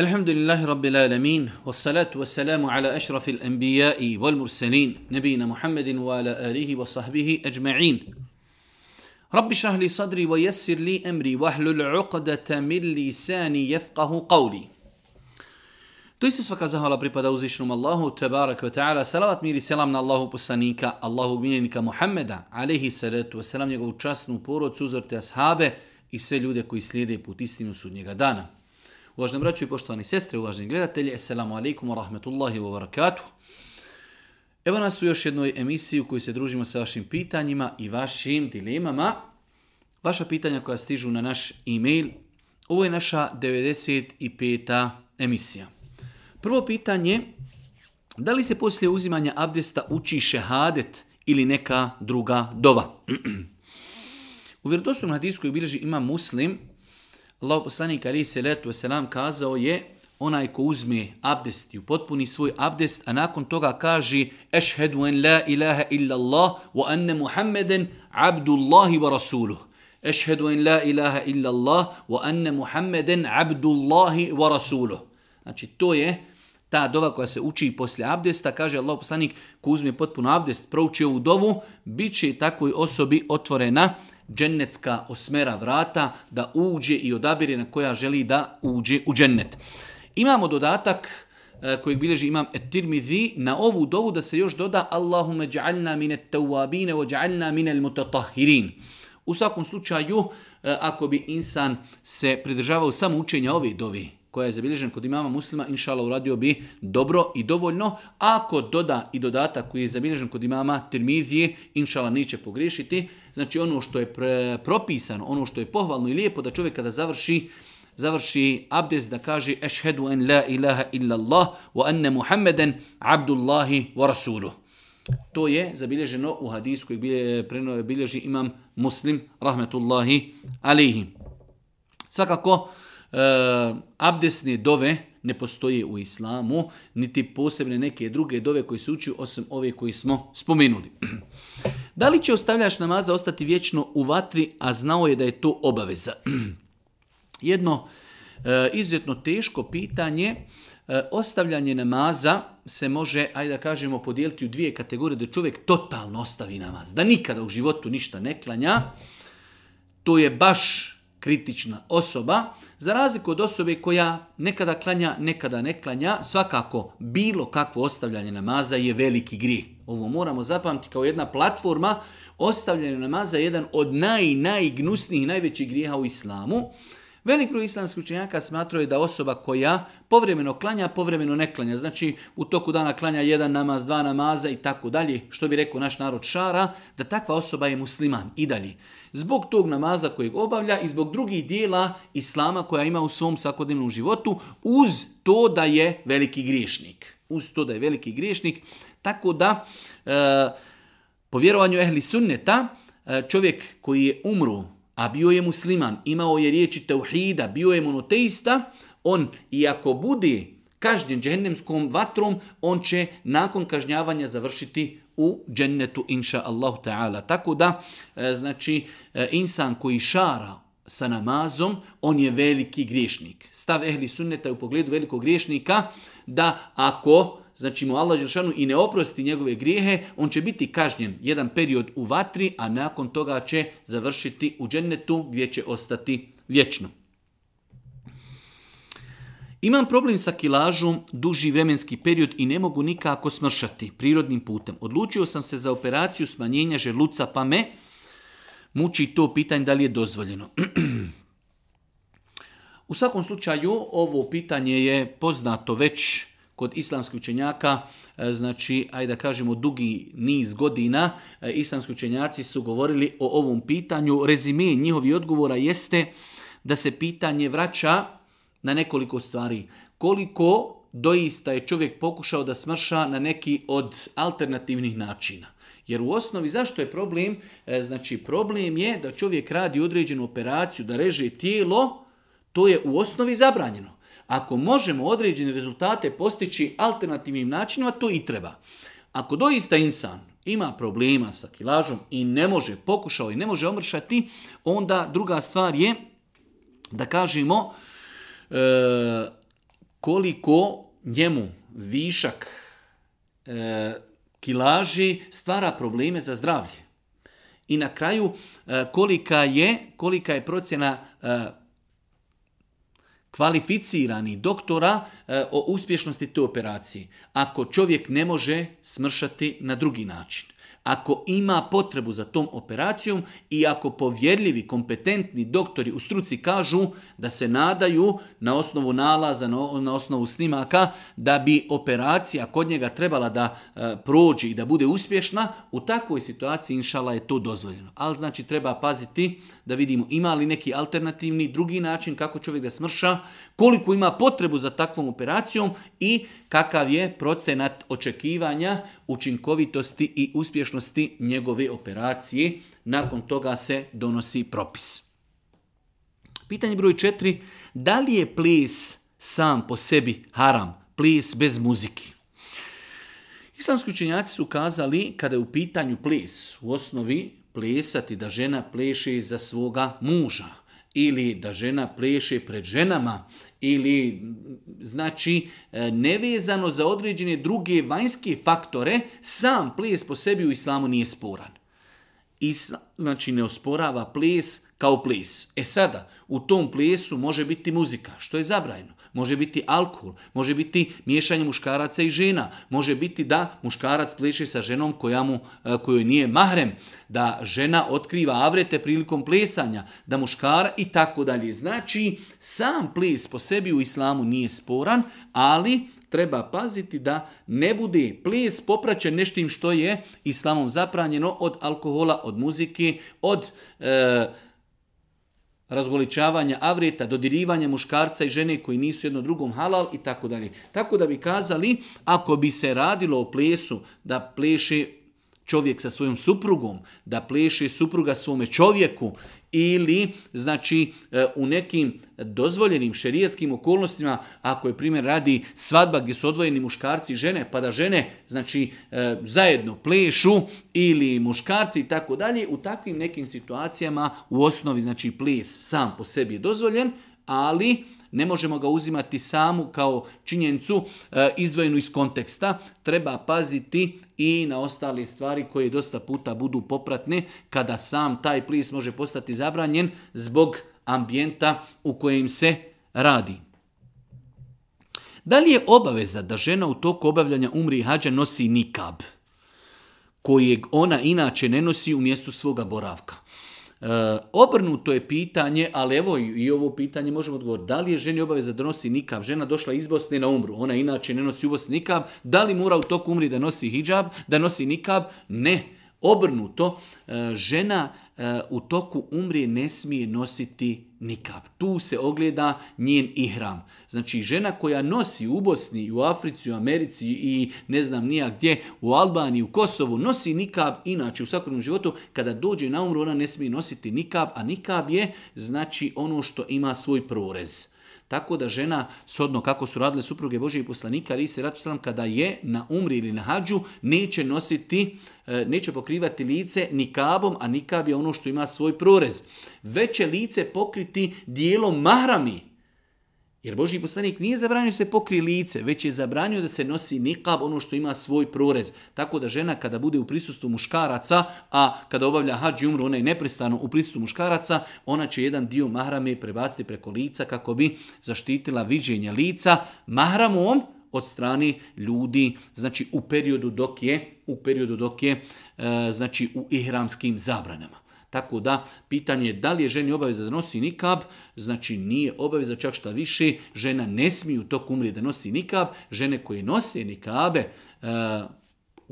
الحمد لله رب العالمين والصلاة والسلام على أشرف الأنبياء والمرسلين نبينا محمد وعلى آله وصحبه أجمعين رب اشرح لي صدري ويسر لي أمري واحلل عقدة من لساني يفقه قولي دوي سيس فكا زهر ربري بدا الله تبارك وتعالى سلامات ميري سلامنا الله بسانيك الله بنينك محمد عليه الصلاة والسلام يقول جاسنو بورو تزر تسحابه إسه لوده كي سليده بوتيسنو سنيك دانه Uvažni braći i poštovani sestre, uvaženi gledatelji, Assalamu alaikum wa rahmetullahi wa barakatuh. Evo nas u još jednoj emisiji u kojoj se družimo sa vašim pitanjima i vašim dilemama. Vaša pitanja koja stižu na naš e-mail. Ovo je naša 95. emisija. Prvo pitanje, da li se poslije uzimanja abdesta uči šehadet ili neka druga dova? u vjerodostom hadijskoj bilježi ima muslim, Allah poslanik ali se letu selam kazao je onaj ko uzme abdest i upotpuni svoj abdest, a nakon toga kaže Ešhedu en la ilaha illa Allah wa anne Muhammeden abdullahi wa rasuluh. Ešhedu en la ilaha illa Allah wa anne Muhammeden abdullahi wa rasuluh. Znači to je ta dova koja se uči poslije abdesta, kaže Allah poslanik ko uzme potpuno abdest, prouči ovu dovu, bit će takvoj osobi otvorena džennetska osmera vrata da uđe i odabire na koja želi da uđe u džennet. Imamo dodatak e, kojeg bilježi imam et na ovu dovu da se još doda Allahume ja'alna min at-tawabin wa ja'alna mutatahhirin U svakom slučaju e, ako bi insan se pridržavao samo učenja ove dovi koja je zabilježena kod imama muslima, inšala uradio bi dobro i dovoljno. Ako doda i dodatak koji je zabilježen kod imama Tirmizije, inšala neće pogriješiti. Znači ono što je propisano, ono što je pohvalno i lijepo, da čovjek kada završi završi abdest da kaže Ešhedu en la ilaha Allah wa anne Muhammeden abdullahi wa rasuluh. To je zabilježeno u hadisu koji bilježi imam muslim rahmetullahi alihi. Svakako, Eh, abdesne dove ne postoje u islamu, niti posebne neke druge dove koje se uči osim ove koje smo spomenuli. Da li će ostavljaš namaza ostati vječno u vatri, a znao je da je to obaveza? Jedno eh, izuzetno teško pitanje, eh, ostavljanje namaza se može, ajde da kažemo, podijeliti u dvije kategorije, da čovjek totalno ostavi namaz, da nikada u životu ništa ne klanja, to je baš kritična osoba, za razliku od osobe koja nekada klanja, nekada ne klanja, svakako bilo kakvo ostavljanje namaza je veliki grijeh. Ovo moramo zapamtiti kao jedna platforma ostavljanje namaza je jedan od naj, najgnusnijih, najvećih grijeha u islamu. Velik broj islamskih učenjaka smatraju da osoba koja povremeno klanja, povremeno ne klanja. Znači u toku dana klanja jedan namaz, dva namaza i tako dalje, što bi rekao naš narod šara, da takva osoba je musliman i dalje. Zbog tog namaza kojeg obavlja i zbog drugih dijela islama koja ima u svom svakodnevnom životu, uz to da je veliki griješnik. Uz to da je veliki griješnik, tako da eh, po vjerovanju ehli sunneta, eh, čovjek koji je umru a bio je musliman, imao je riječi teuhida, bio je monoteista, on iako bude kažnjen džennemskom vatrom, on će nakon kažnjavanja završiti u džennetu, inša Allahu ta'ala. Tako da, e, znači, e, insan koji šara sa namazom, on je veliki griješnik. Stav ehli sunneta u pogledu velikog griješnika da ako znači mu Allah i ne oprosti njegove grijehe, on će biti kažnjen jedan period u vatri, a nakon toga će završiti u džennetu gdje će ostati vječno. Imam problem sa kilažom duži vremenski period i ne mogu nikako smršati prirodnim putem. Odlučio sam se za operaciju smanjenja želuca pa me muči to pitanje da li je dozvoljeno. U svakom slučaju ovo pitanje je poznato već kod islamskih učenjaka, e, znači, ajde da kažemo, dugi niz godina, e, islamski učenjaci su govorili o ovom pitanju. Rezime njihovi odgovora jeste da se pitanje vraća na nekoliko stvari. Koliko doista je čovjek pokušao da smrša na neki od alternativnih načina. Jer u osnovi zašto je problem? E, znači problem je da čovjek radi određenu operaciju, da reže tijelo, to je u osnovi zabranjeno. Ako možemo određene rezultate postići alternativnim načinima, to i treba. Ako doista insan ima problema sa kilažom i ne može, pokušao i ne može omršati, onda druga stvar je da kažemo e, koliko njemu višak e, kilaži stvara probleme za zdravlje. I na kraju e, kolika je, kolika je procjena kvalificirani doktora e, o uspješnosti te operacije. Ako čovjek ne može smršati na drugi način ako ima potrebu za tom operacijom i ako povjerljivi, kompetentni doktori u struci kažu da se nadaju na osnovu nalaza, na osnovu snimaka, da bi operacija kod njega trebala da e, prođe i da bude uspješna, u takvoj situaciji inšala je to dozvoljeno. Ali znači treba paziti da vidimo ima li neki alternativni drugi način kako čovjek da smrša koliko ima potrebu za takvom operacijom i kakav je procenat očekivanja učinkovitosti i uspješnosti njegove operacije. Nakon toga se donosi propis. Pitanje broj četiri. Da li je plis sam po sebi haram, plis bez muziki. Islamski učenjaci su kazali kada je u pitanju plis u osnovi plesati da žena pleše za svoga muža ili da žena pleše pred ženama ili znači e, nevezano za određene druge vanjske faktore, sam ples po sebi u islamu nije sporan. I znači ne osporava ples kao ples. E sada, u tom plesu može biti muzika, što je zabrajno može biti alkohol, može biti miješanje muškaraca i žena, može biti da muškarac pleše sa ženom koja e, kojoj nije mahrem, da žena otkriva avrete prilikom plesanja, da muškara i tako dalje. Znači, sam ples po sebi u islamu nije sporan, ali treba paziti da ne bude ples popraćen neštim što je islamom zapranjeno od alkohola, od muzike, od... E, razgoličavanja avreta, dodirivanja muškarca i žene koji nisu jedno drugom halal i tako dalje. Tako da bi kazali, ako bi se radilo o plesu, da pleše čovjek sa svojom suprugom, da pleše supruga svome čovjeku ili znači e, u nekim dozvoljenim šerijetskim okolnostima ako je primjer radi svadba gdje su odvojeni muškarci i žene pa da žene znači e, zajedno plešu ili muškarci i tako dalje u takvim nekim situacijama u osnovi znači ples sam po sebi je dozvoljen ali ne možemo ga uzimati samu kao činjenicu e, izdvojenu iz konteksta, treba paziti i na ostale stvari koje dosta puta budu popratne kada sam taj plis može postati zabranjen zbog ambijenta u kojem se radi. Da li je obaveza da žena u toku obavljanja umri i hađa nosi nikab, kojeg ona inače ne nosi u mjestu svoga boravka? E, obrnuto je pitanje, ali evo i ovo pitanje možemo odgovoriti. Da li je ženi obaveza da nosi nikav? Žena došla iz Bosne na umru, ona inače ne nosi u Bosni nikav. Da li mora u toku umri da nosi hijab, da nosi nikab? Ne. Obrnuto, e, žena e, u toku umrije ne smije nositi nikab. Tu se ogleda njen ihram. Znači žena koja nosi u Bosni, u Africi, u Americi i ne znam nija gdje, u Albaniji, u Kosovu, nosi nikab inače u svakodnevnom životu, kada dođe na umru ona ne smije nositi nikab, a nikab je znači ono što ima svoj prorez. Tako da žena, sodno kako su radile supruge Božije i poslanika, ali se kada je na umri ili na hađu, neće nositi, e, neće pokrivati lice nikabom, a nikab je ono što ima svoj prorez. Veće lice pokriti dijelom mahrami, jer Božji poslanik nije zabranio se pokrije lice, već je zabranio da se nosi nikab, ono što ima svoj prorez. Tako da žena kada bude u prisustvu muškaraca, a kada obavlja i umru, ona je neprestano u prisustvu muškaraca, ona će jedan dio mahrame prebasti preko lica kako bi zaštitila viđenje lica mahramom od strane ljudi, znači u periodu dok je, u periodu dok je, e, znači u ihramskim zabranama. Tako da, pitanje je da li je ženi obaveza da nosi nikab, znači nije obaveza čak šta više, žena ne smije u toku umrije da nosi nikab, žene koje nose nikabe, eh,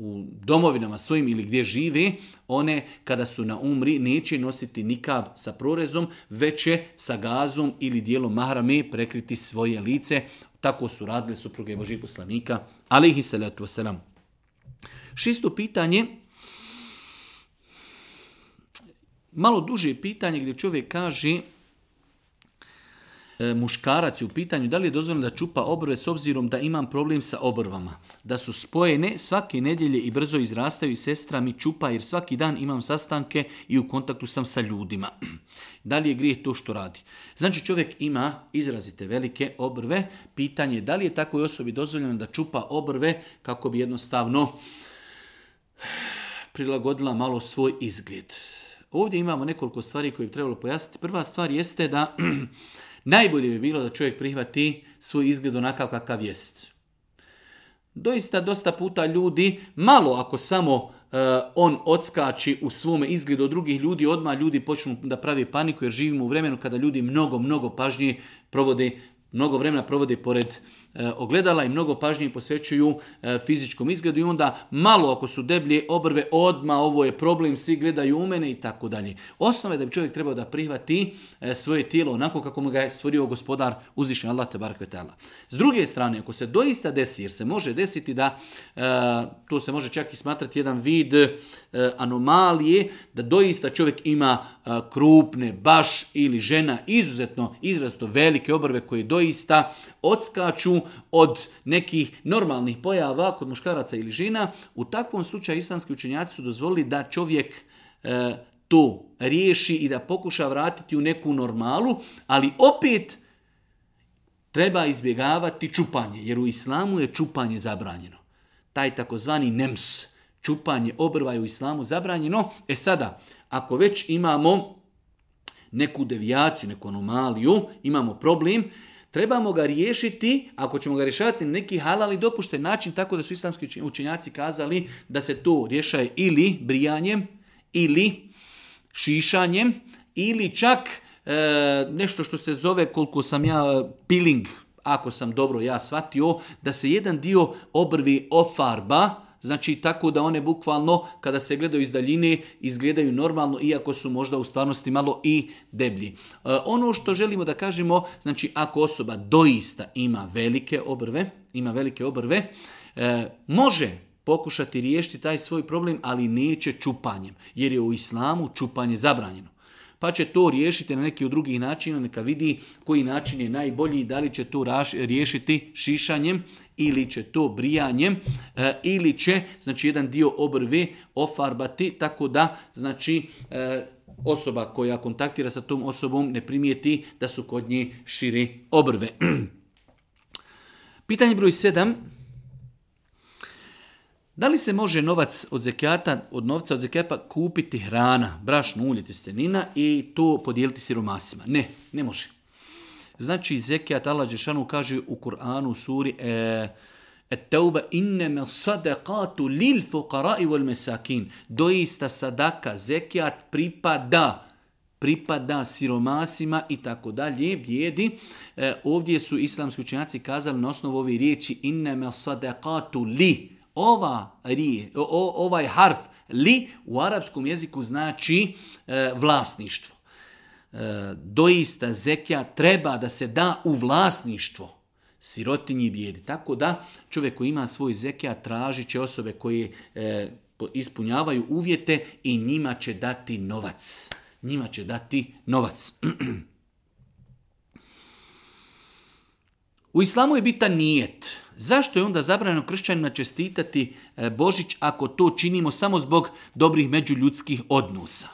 u domovinama svojim ili gdje žive, one kada su na umri neće nositi nikab sa prorezom, već će sa gazom ili dijelom mahrame prekriti svoje lice. Tako su radile supruge Božih poslanika, alihi salatu wasalam. Šisto pitanje, malo duže pitanje gdje čovjek kaže e, muškarac je u pitanju da li je dozvoljeno da čupa obrve s obzirom da imam problem sa obrvama. Da su spojene svake nedjelje i brzo izrastaju i sestra mi čupa jer svaki dan imam sastanke i u kontaktu sam sa ljudima. Da li je grijeh to što radi? Znači čovjek ima izrazite velike obrve. Pitanje je da li je takvoj osobi dozvoljeno da čupa obrve kako bi jednostavno prilagodila malo svoj izgled. Ovdje imamo nekoliko stvari koje bi trebalo pojasniti. Prva stvar jeste da najbolje bi bilo da čovjek prihvati svoj izgled onakav kakav jest. Doista dosta puta ljudi, malo ako samo e, on odskači u svome izgledu od drugih ljudi, odmah ljudi počnu da pravi paniku jer živimo u vremenu kada ljudi mnogo, mnogo pažnje provode, mnogo vremena provode pored E, ogledala i mnogo pažnje posvećuju e, fizičkom izgledu i onda malo ako su deblje obrve odma ovo je problem, svi gledaju u mene i tako dalje. Osnova je da bi čovjek trebao da prihvati e, svoje tijelo onako kako mu ga je stvorio gospodar uzvišnji Allah te barkvetala. S druge strane, ako se doista desi, jer se može desiti da, to se može čak i smatrati jedan vid anomalije, da doista čovjek ima krupne, baš ili žena izuzetno izrazito velike obrve koje doista odskaču od nekih normalnih pojava kod muškaraca ili žena, u takvom slučaju islamski učenjaci su dozvolili da čovjek e, to riješi i da pokuša vratiti u neku normalu, ali opet treba izbjegavati čupanje, jer u islamu je čupanje zabranjeno. Taj takozvani nems, čupanje obrva je u islamu zabranjeno. E sada, ako već imamo neku devijaciju, neku anomaliju, imamo problem, Trebamo ga riješiti, ako ćemo ga rješavati na neki halal i dopušten način, tako da su islamski učenjaci kazali da se to rješaje ili brijanjem, ili šišanjem, ili čak e, nešto što se zove, koliko sam ja, e, piling, ako sam dobro ja shvatio, da se jedan dio obrvi ofarba, znači tako da one bukvalno kada se gledaju iz daljine izgledaju normalno iako su možda u stvarnosti malo i deblji. E, ono što želimo da kažemo, znači ako osoba doista ima velike obrve, ima velike obrve, e, može pokušati riješiti taj svoj problem, ali neće čupanjem, jer je u islamu čupanje zabranjeno pa će to riješiti na neki drugi drugih načina, neka vidi koji način je najbolji i da li će to riješiti šišanjem ili će to brijanjem e, ili će znači jedan dio obrve ofarbati tako da znači e, osoba koja kontaktira sa tom osobom ne primijeti da su kod nje širi obrve. Pitanje broj 7. Da li se može novac od zekijata, od novca od zekijata kupiti hrana, brašno, ulje, testenina i to podijeliti siromasima? Ne, ne može. Znači, zekijat Allah Žešanu kaže u Kur'anu, u suri, e, Tauba innama sadaqatu lil i wal sakin. Doista sadaka, zekijat pripada pripada siromasima i tako dalje, bijedi. E, ovdje su islamski učenjaci kazali na osnovu ove riječi innama sadaqatu li ova ri, ovaj harf li u arapskom jeziku znači e, vlasništvo. E, doista zekija treba da se da u vlasništvo sirotinji i bijedi. Tako da čovjek koji ima svoj zekija tražit će osobe koje e, ispunjavaju uvjete i njima će dati novac. Njima će dati novac. u islamu je bitan nijet. Zašto je onda zabranjeno kršćanima čestitati e, Božić ako to činimo samo zbog dobrih međuljudskih odnosa?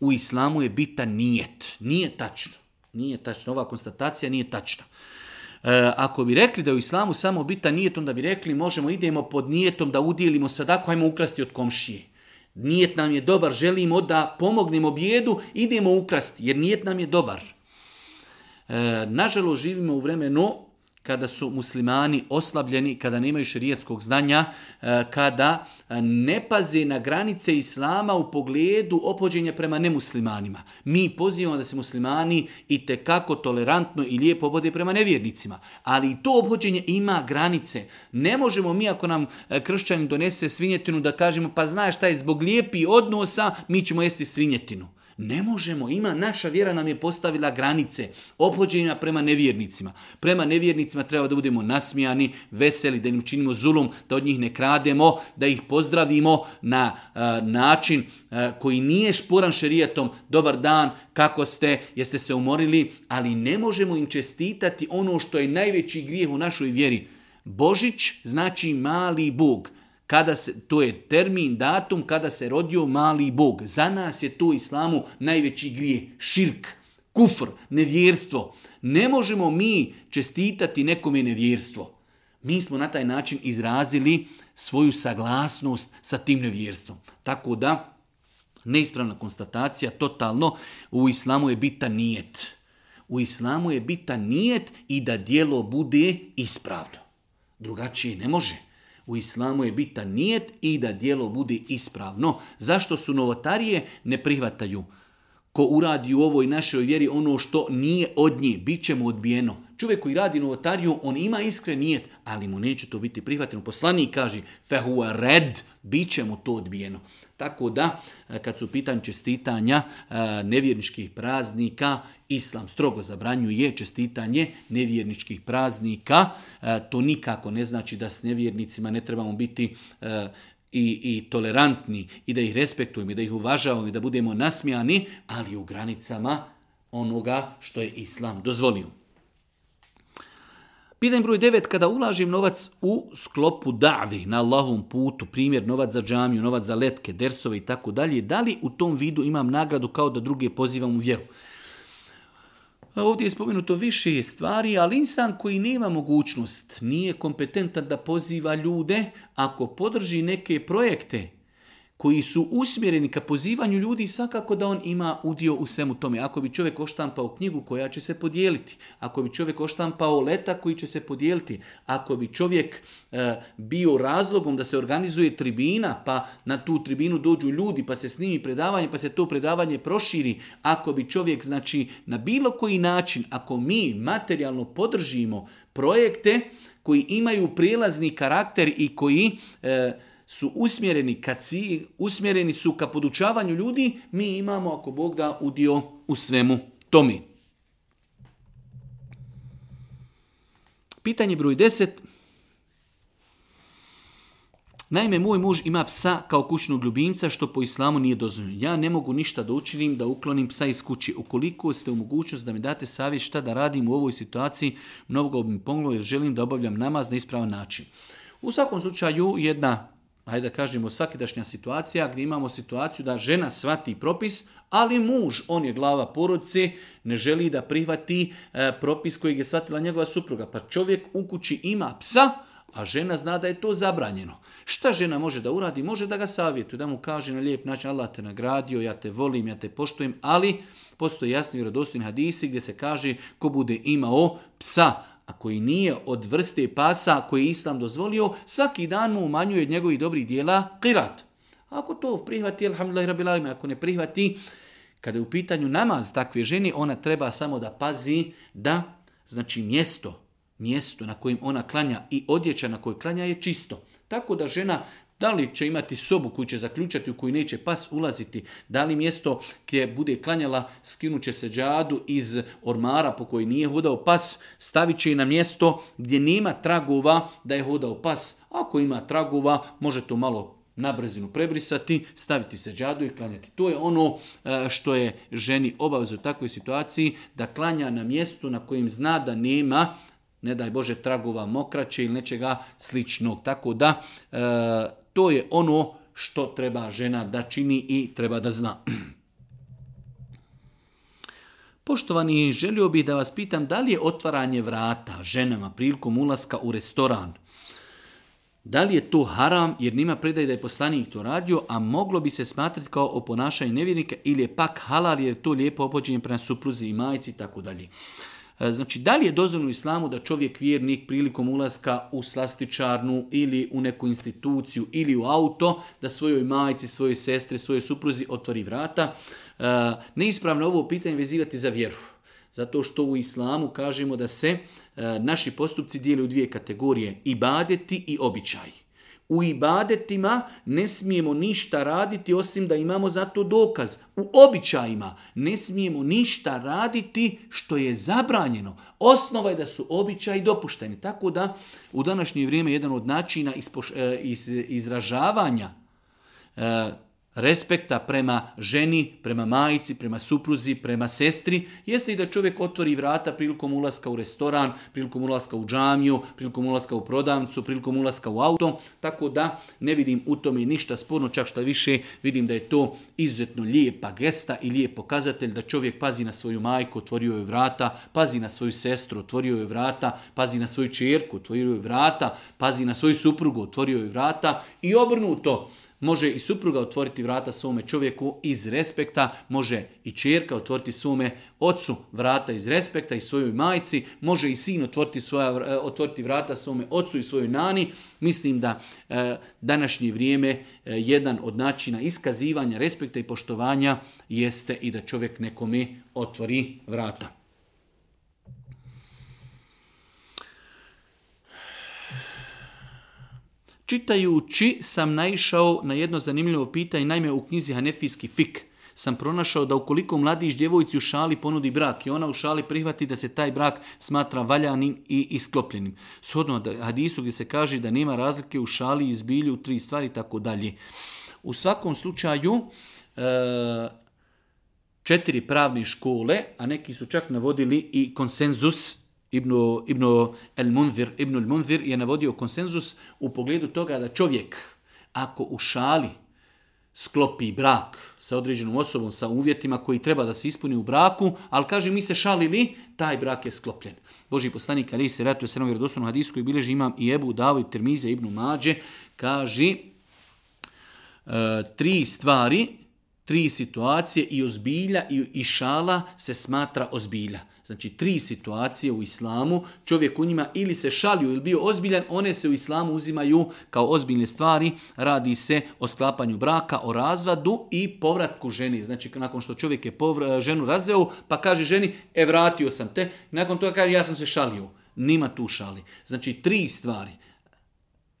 U islamu je bitan nijet. Nije tačno. Nije tačno. Ova konstatacija nije tačna. E, ako bi rekli da u islamu samo bitan nijet, onda bi rekli možemo idemo pod nijetom da udijelimo sadako, ajmo ukrasti od komšije. Nijet nam je dobar, želimo da pomognemo bijedu, idemo ukrasti, jer nijet nam je dobar. E, nažalost, živimo u vremenu kada su muslimani oslabljeni, kada nemaju šerijetskog znanja, e, kada e, ne paze na granice islama u pogledu opođenja prema nemuslimanima. Mi pozivamo da se muslimani i kako tolerantno i lijepo obode prema nevjernicima. Ali i to opođenje ima granice. Ne možemo mi ako nam e, kršćanin donese svinjetinu da kažemo pa znaš šta je zbog lijepih odnosa mi ćemo jesti svinjetinu. Ne možemo, ima, naša vjera nam je postavila granice ophođenja prema nevjernicima. Prema nevjernicima treba da budemo nasmijani, veseli, da im činimo zulum, da od njih ne krademo, da ih pozdravimo na e, način e, koji nije šporan šerijatom, dobar dan, kako ste, jeste se umorili, ali ne možemo im čestitati ono što je najveći grijeh u našoj vjeri. Božić znači mali Bog. Kada se, to je termin, datum kada se rodio mali bog. Za nas je to islamu najveći grije, širk, kufr, nevjerstvo. Ne možemo mi čestitati nekome nevjerstvo. Mi smo na taj način izrazili svoju saglasnost sa tim nevjerstvom. Tako da, neispravna konstatacija, totalno, u islamu je bita nijet. U islamu je bitan nijet i da dijelo bude ispravno. Drugačije ne može. U islamu je bitan nijet i da dijelo bude ispravno. Zašto su novotarije? Ne prihvataju. Ko uradi u ovoj našoj vjeri ono što nije od nje, bit će mu odbijeno. Čovjek koji radi novotariju, on ima iskren nijet, ali mu neće to biti prihvateno. Poslanik kaže, fehua red, bit će mu to odbijeno. Tako da, e, kad su pitanje čestitanja e, nevjerničkih praznika, Islam strogo zabranjuje čestitanje nevjerničkih praznika. E, to nikako ne znači da s nevjernicima ne trebamo biti i, i tolerantni i da ih respektujemo i da ih uvažavamo i da budemo nasmijani, ali u granicama onoga što je Islam dozvolio. Pitanje broj 9. Kada ulažem novac u sklopu davi na Allahovom putu, primjer novac za džamiju, novac za letke, dersove i tako dalje, da li u tom vidu imam nagradu kao da druge pozivam u vjeru? Ovdje je spomenuto više stvari, ali insan koji nema mogućnost, nije kompetentan da poziva ljude, ako podrži neke projekte, koji su usmjereni ka pozivanju ljudi svakako da on ima udio u svemu tome. Ako bi čovjek oštampao knjigu koja će se podijeliti, ako bi čovjek oštampao leta koji će se podijeliti, ako bi čovjek e, bio razlogom da se organizuje tribina, pa na tu tribinu dođu ljudi, pa se snimi predavanje, pa se to predavanje proširi, ako bi čovjek znači na bilo koji način, ako mi materijalno podržimo projekte koji imaju prijelazni karakter i koji e, su usmjereni, ka usmjereni su ka podučavanju ljudi, mi imamo, ako Bog da, udio u svemu tome. Pitanje broj 10. Naime, moj muž ima psa kao kućnog ljubimca, što po islamu nije dozvoljeno. Ja ne mogu ništa da učinim da uklonim psa iz kuće. Ukoliko ste u mogućnost da mi date savjet šta da radim u ovoj situaciji, mnogo bi mi pomoglo jer želim da obavljam namaz na ispravan način. U svakom slučaju, jedna ajde da kažemo, svakidašnja situacija gdje imamo situaciju da žena svati propis, ali muž, on je glava porodice, ne želi da prihvati e, propis kojeg je shvatila njegova supruga. Pa čovjek u kući ima psa, a žena zna da je to zabranjeno. Šta žena može da uradi? Može da ga savjetuje, da mu kaže na lijep način Allah te nagradio, ja te volim, ja te poštujem, ali postoje jasni vjerodostojni hadisi gdje se kaže ko bude imao psa, koji nije od vrste pasa koji je Islam dozvolio, svaki dan mu umanjuje od njegovih dobrih dijela qirat. Ako to prihvati, alhamdulillah, rabilalim, ako ne prihvati, kada je u pitanju namaz takve ženi ona treba samo da pazi da, znači mjesto, mjesto na kojim ona klanja i odjeća na kojoj klanja je čisto. Tako da žena da li će imati sobu koju će zaključati, u koju neće pas ulaziti? Da li mjesto gdje bude klanjala skinut će se džadu iz ormara po kojoj nije hodao pas, stavit će na mjesto gdje nema tragova da je hodao pas. Ako ima tragova, može to malo na brzinu prebrisati, staviti se džadu i klanjati. To je ono e, što je ženi obavezno u takvoj situaciji, da klanja na mjestu na kojem zna da nema ne daj Bože, tragova mokraće ili nečega sličnog. Tako da, e, to je ono što treba žena da čini i treba da zna. Poštovani, želio bih da vas pitam da li je otvaranje vrata ženama prilikom ulaska u restoran, da li je to haram jer nima predaj da je poslanik to radio, a moglo bi se smatrati kao oponašanje nevjernika ili je pak halal jer je to lijepo opođenje prema supruzi i majici i tako dalje. E, znači, da li je dozvoljeno islamu da čovjek vjernik prilikom ulaska u slastičarnu ili u neku instituciju ili u auto, da svojoj majci, svojoj sestri, svojoj supruzi otvori vrata? E, neispravno ovo pitanje vezivati za vjeru. Zato što u islamu kažemo da se e, naši postupci dijele u dvije kategorije, ibadeti i običaji u ibadetima ne smijemo ništa raditi osim da imamo za to dokaz. U običajima ne smijemo ništa raditi što je zabranjeno. Osnova je da su običaji dopušteni. Tako da u današnje vrijeme jedan od načina e, izražavanja e, respekta prema ženi, prema majici, prema supruzi, prema sestri, jeste i da čovjek otvori vrata prilikom ulaska u restoran, prilikom ulaska u džamiju, prilikom ulaska u prodavnicu, prilikom ulaska u auto, tako da ne vidim u tome ništa sporno, čak što više vidim da je to izuzetno lijepa gesta i lijep pokazatelj da čovjek pazi na svoju majku, otvorio je vrata, pazi na svoju sestru, otvorio je vrata, pazi na svoju čerku, otvorio je vrata, pazi na svoju suprugu, otvorio je vrata i obrnuto, može i supruga otvoriti vrata svome čovjeku iz respekta, može i čerka otvoriti svome ocu vrata iz respekta i svojoj majci, može i sin otvoriti, svoja, e, otvoriti vrata svome ocu i svojoj nani. Mislim da e, današnje vrijeme e, jedan od načina iskazivanja respekta i poštovanja jeste i da čovjek nekome otvori vrata. Čitajući sam naišao na jedno zanimljivo pitanje, naime u knjizi Hanefijski fik sam pronašao da ukoliko mladić djevojci u šali ponudi brak i ona u šali prihvati da se taj brak smatra valjanim i isklopljenim. Shodno hadisu gdje se kaže da nema razlike u šali i zbilju, tri stvari i tako dalje. U svakom slučaju, e, četiri pravne škole, a neki su čak navodili i konsenzus Ibnu, Ibnu El Munzir, Ibnu El Munzir je navodio konsenzus u pogledu toga da čovjek ako u šali sklopi brak sa određenom osobom, sa uvjetima koji treba da se ispuni u braku, ali kaže mi se šalili, taj brak je sklopljen. Boži poslanik Ali se ratio se na vjerodoslovnom hadisku i bilježi imam i Ebu, David, Termize, Ibnu Mađe, kaže e, tri stvari, tri situacije i ozbilja i, i šala se smatra ozbilja. Znači tri situacije u islamu, čovjek u njima ili se šalio ili bio ozbiljan, one se u islamu uzimaju kao ozbiljne stvari, radi se o sklapanju braka, o razvadu i povratku ženi. Znači nakon što čovjek je povra, ženu razveo, pa kaže ženi, e vratio sam te, nakon toga kaže ja sam se šalio. Nima tu šali. Znači tri stvari,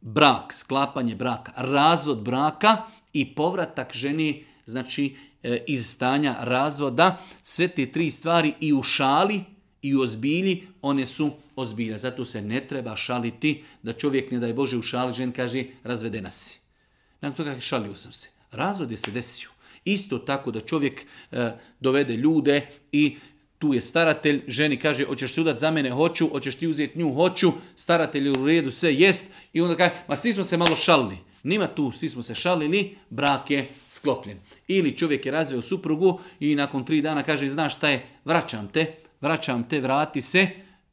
brak, sklapanje braka, razvod braka i povratak ženi, znači E, iz stanja razvoda, sve te tri stvari i u šali i u ozbilji, one su ozbilja. Zato se ne treba šaliti da čovjek, ne daj Bože, u šali žen kaže razvedena si. Nakon toga šalio sam se. Razvod je se desio. Isto tako da čovjek e, dovede ljude i tu je staratelj, ženi kaže, hoćeš se udat za mene, hoću, hoćeš ti uzeti nju, hoću, staratelj u redu, sve jest, i onda kaže, ma svi smo se malo šalili. Nima tu, svi smo se šalili, brak je sklopljen. Ili čovjek je razveo suprugu i nakon tri dana kaže, znaš šta je, vraćam te, vraćam te, vrati se.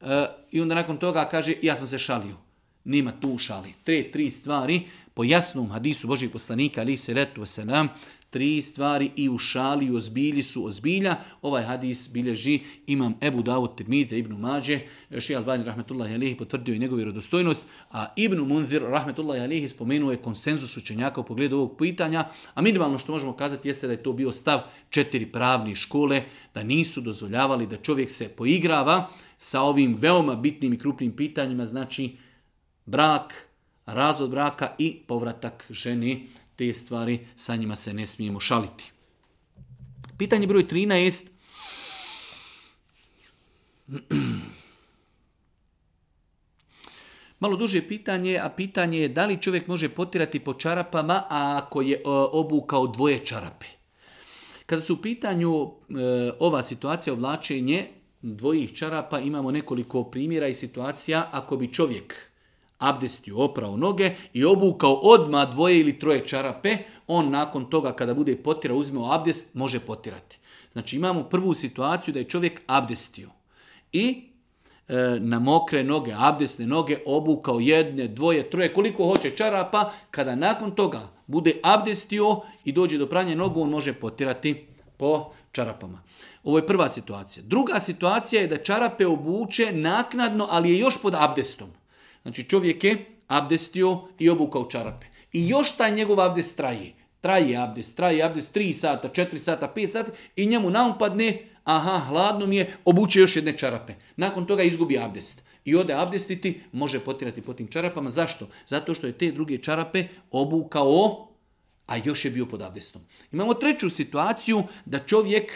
E, I onda nakon toga kaže, ja sam se šalio. Nima tu šali. Tre, tri stvari po jasnom hadisu Božih poslanika, ali se retu se nam, Tri stvari i u šali i ozbilji su ozbilja. Ovaj hadis bilježi imam Ebu Davud Tirmidze, Ibnu Mađe, Ši Albani Rahmetullahi Alihi potvrdio je njegovu vjerodostojnost, a Ibnu Munzir Rahmetullahi Alihi spomenuo je konsenzus učenjaka u pogledu ovog pitanja, a minimalno što možemo kazati jeste da je to bio stav četiri pravne škole, da nisu dozvoljavali da čovjek se poigrava sa ovim veoma bitnim i krupnim pitanjima, znači brak, razvod braka i povratak ženi te stvari, sa njima se ne smijemo šaliti. Pitanje broj 13. Malo duže pitanje, a pitanje je da li čovjek može potirati po čarapama a ako je e, obukao dvoje čarape. Kada su u pitanju e, ova situacija oblačenje dvojih čarapa, imamo nekoliko primjera i situacija ako bi čovjek abdestio, oprao noge i obukao odma dvoje ili troje čarape, on nakon toga kada bude potirao, uzmeo abdest, može potirati. Znači imamo prvu situaciju da je čovjek abdestio i e, na mokre noge, abdestne noge obukao jedne, dvoje, troje, koliko hoće čarapa, kada nakon toga bude abdestio i dođe do pranja nogu, on može potirati po čarapama. Ovo je prva situacija. Druga situacija je da čarape obuče naknadno, ali je još pod abdestom. Znači čovjek je abdestio i obukao čarape. I još taj njegov abdest traje. Traje abdest, traje abdest 3 sata, 4 sata, 5 sata, i njemu naupadne, aha, hladno mi je, obuče još jedne čarape. Nakon toga izgubi abdest. I ode abdestiti, može potirati po tim čarapama. Zašto? Zato što je te druge čarape obukao, a još je bio pod abdestom. Imamo treću situaciju da čovjek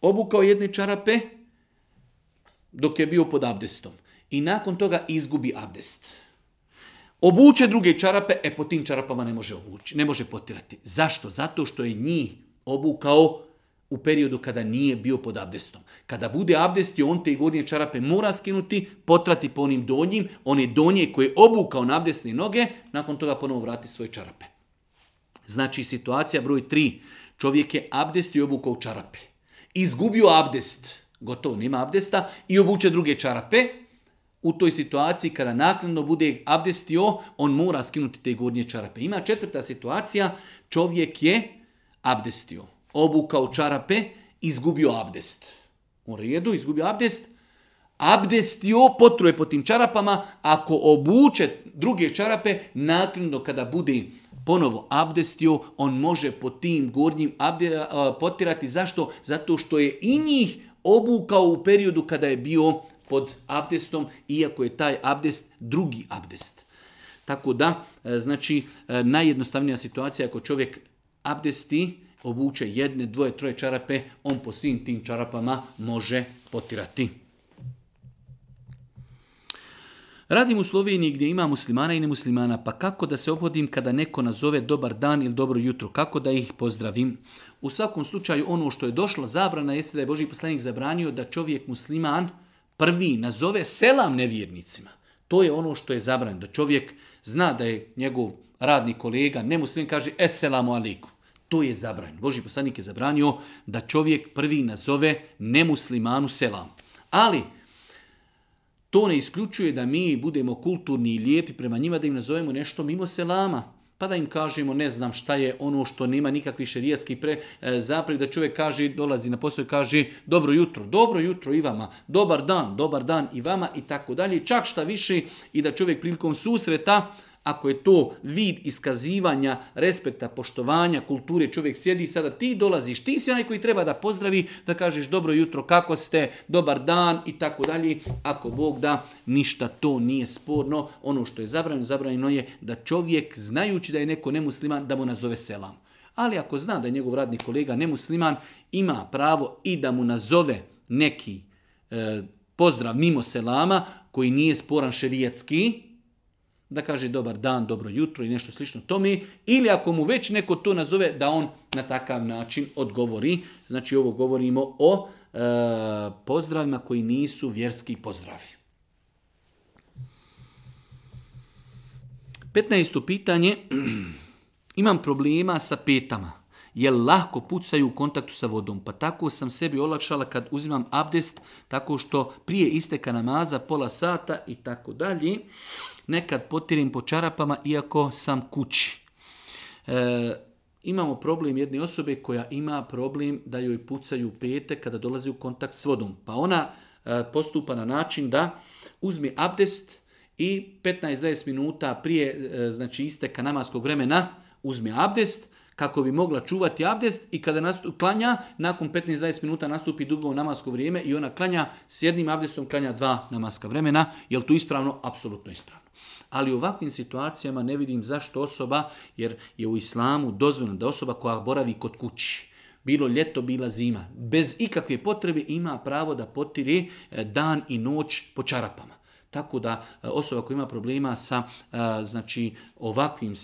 obukao jedne čarape dok je bio pod abdestom i nakon toga izgubi abdest. Obuče druge čarape, e po tim čarapama ne može obući, ne može potirati. Zašto? Zato što je njih obukao u periodu kada nije bio pod abdestom. Kada bude i on te gornje čarape mora skinuti, potrati po onim donjim, one donje koje je obukao na abdestne noge, nakon toga ponovo vrati svoje čarape. Znači, situacija broj tri. Čovjek je abdest i obukao čarape. Izgubio abdest, gotovo nema abdesta, i obuče druge čarape, u toj situaciji kada naknadno bude abdestio, on mora skinuti te gornje čarape. Ima četvrta situacija, čovjek je abdestio, obukao čarape, izgubio abdest. U redu, izgubio abdest, abdestio, potruje po tim čarapama, ako obuče druge čarape, naknadno kada bude ponovo abdestio, on može po tim gornjim abde, potirati. Zašto? Zato što je i njih obukao u periodu kada je bio pod abdestom, iako je taj abdest drugi abdest. Tako da, e, znači, e, najjednostavnija situacija ako čovjek abdesti, obuče jedne, dvoje, troje čarape, on po svim tim čarapama može potirati. Radim u Sloveniji gdje ima muslimana i nemuslimana, pa kako da se obhodim kada neko nazove dobar dan ili dobro jutro, kako da ih pozdravim? U svakom slučaju ono što je došlo, zabrana jeste da je Boži poslanik zabranio da čovjek musliman prvi nazove selam nevjernicima. To je ono što je zabranjeno. Da čovjek zna da je njegov radni kolega, nemuslim kaže eselamu aliku. To je zabranjeno. Boži poslanik je zabranio da čovjek prvi nazove nemuslimanu selam. Ali, to ne isključuje da mi budemo kulturni i lijepi prema njima, da im nazovemo nešto mimo selama pa da im kažemo ne znam šta je ono što nema nikakvi šerijetski pre e, da čovjek kaže dolazi na posao i kaže dobro jutro, dobro jutro i vama, dobar dan, dobar dan i vama i tako dalje. Čak šta više i da čovjek prilikom susreta ako je to vid iskazivanja respekta, poštovanja, kulture, čovjek sjedi sada ti dolaziš, ti si onaj koji treba da pozdravi, da kažeš dobro jutro, kako ste, dobar dan i tako dalje. Ako Bog da, ništa to nije sporno. Ono što je zabranjeno, zabranjeno je da čovjek, znajući da je neko nemusliman, da mu nazove selam. Ali ako zna da je njegov radni kolega nemusliman, ima pravo i da mu nazove neki e, pozdrav mimo selama koji nije sporan šerijetski, da kaže dobar dan, dobro jutro i nešto slično mi, ili ako mu već neko to nazove, da on na takav način odgovori. Znači ovo govorimo o e, pozdravima koji nisu vjerski pozdravi. 15. pitanje. Imam problema sa petama, jer lahko pucaju u kontaktu sa vodom, pa tako sam sebi olakšala kad uzimam abdest, tako što prije isteka namaza pola sata i tako dalje nekad potirim po čarapama iako sam kući. E, imamo problem jedne osobe koja ima problem da joj pucaju pete kada dolazi u kontakt s vodom. Pa ona e, postupa na način da uzmi abdest i 15-20 minuta prije e, znači isteka namaskog vremena uzme abdest kako bi mogla čuvati abdest i kada nastup, klanja, nakon 15-20 minuta nastupi dugo namasko vrijeme i ona klanja s jednim abdestom, klanja dva namaska vremena. Je li tu ispravno? Apsolutno ispravno. Ali u ovakvim situacijama ne vidim zašto osoba, jer je u islamu dozvoljeno da osoba koja boravi kod kući, bilo ljeto, bila zima, bez ikakve potrebe ima pravo da potiri e, dan i noć po čarapama. Tako da e, osoba koja ima problema sa e, znači, ovakvim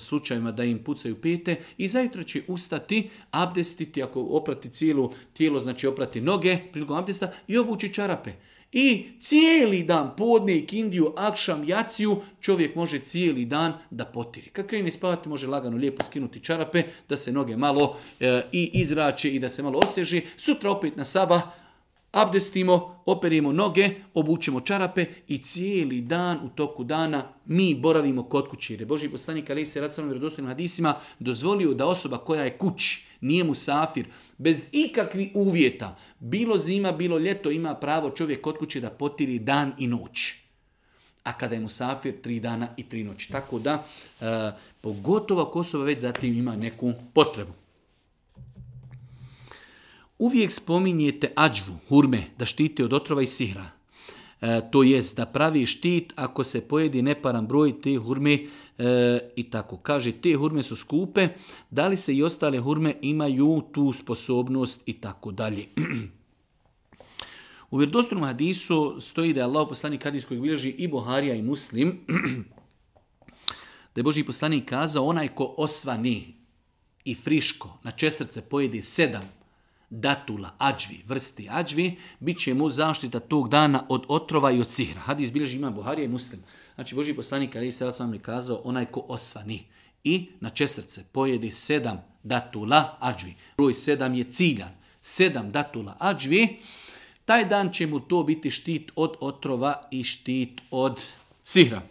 slučajima da im pucaju pete i zajutra će ustati, abdestiti, ako oprati cijelo tijelo, znači oprati noge prilikom abdesta i obući čarape. I cijeli dan podne, kindiju, akšam, jaciju, čovjek može cijeli dan da potiri. Kad krene spavati, može lagano lijepo skinuti čarape, da se noge malo e, i izrače i da se malo oseži. Sutra opet na saba, abdestimo, operimo noge, obučemo čarape i cijeli dan u toku dana mi boravimo kod kuće. Boži poslanik Ali se radstavno vjerodostojnim hadisima dozvolio da osoba koja je kući, nije mu safir, bez ikakvih uvjeta, bilo zima, bilo ljeto, ima pravo čovjek kod kuće da potiri dan i noć. A kada je mu safir, tri dana i tri noći. Tako da, e, pogotovo ako već zatim ima neku potrebu. Uvijek spominjete ađvu, hurme, da štite od otrova i sihra. E, to jest da pravi štit ako se pojedi neparan broj te hurme e, i tako. Kaže, te hurme su skupe, da li se i ostale hurme imaju tu sposobnost i tako dalje. U vjerodostojnom hadisu stoji da je Allah poslanik hadis kojeg bilježi i Buharija i Muslim, da je Boži poslanik kazao onaj ko osvani i friško na česrce pojedi sedam datula, ađvi, vrsti ađvi, bit će mu zaštita tog dana od otrova i od sihra. Hadis bilježi ima Buharija i muslim. Znači, Boži poslanik, ali se sam mi kazao, onaj ko osvani i na česrce pojedi sedam datula ađvi. Broj sedam je ciljan. Sedam datula ađvi, taj dan će mu to biti štit od otrova i štit od sihra.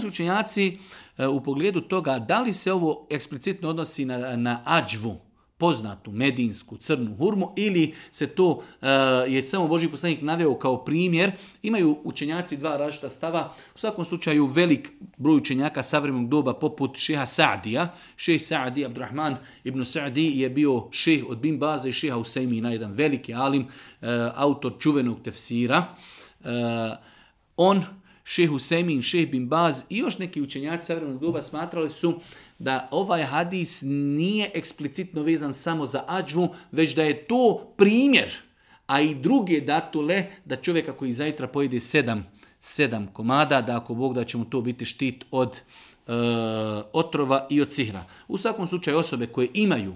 su učenjaci e, u pogledu toga da li se ovo eksplicitno odnosi na, na ađvu, poznatu medinsku crnu hurmu ili se to e, je samo Boži poslanik naveo kao primjer. Imaju učenjaci dva različita stava. U svakom slučaju velik broj učenjaka savremenog doba poput šeha Saadija. Šeh Saadi, Abdurrahman ibn Saadi je bio šeh od Bin Baza i šeha na jedan veliki alim, e, autor čuvenog tefsira. E, on, šeh Usemin, šeh Bin Baz i još neki učenjaci savremenog doba smatrali su da ovaj hadis nije eksplicitno vezan samo za ađu, već da je to primjer, a i druge datule, da čovjek ako iz zajutra pojede sedam, sedam komada, da ako Bog da će mu to biti štit od e, otrova i od sihra. U svakom slučaju osobe koje imaju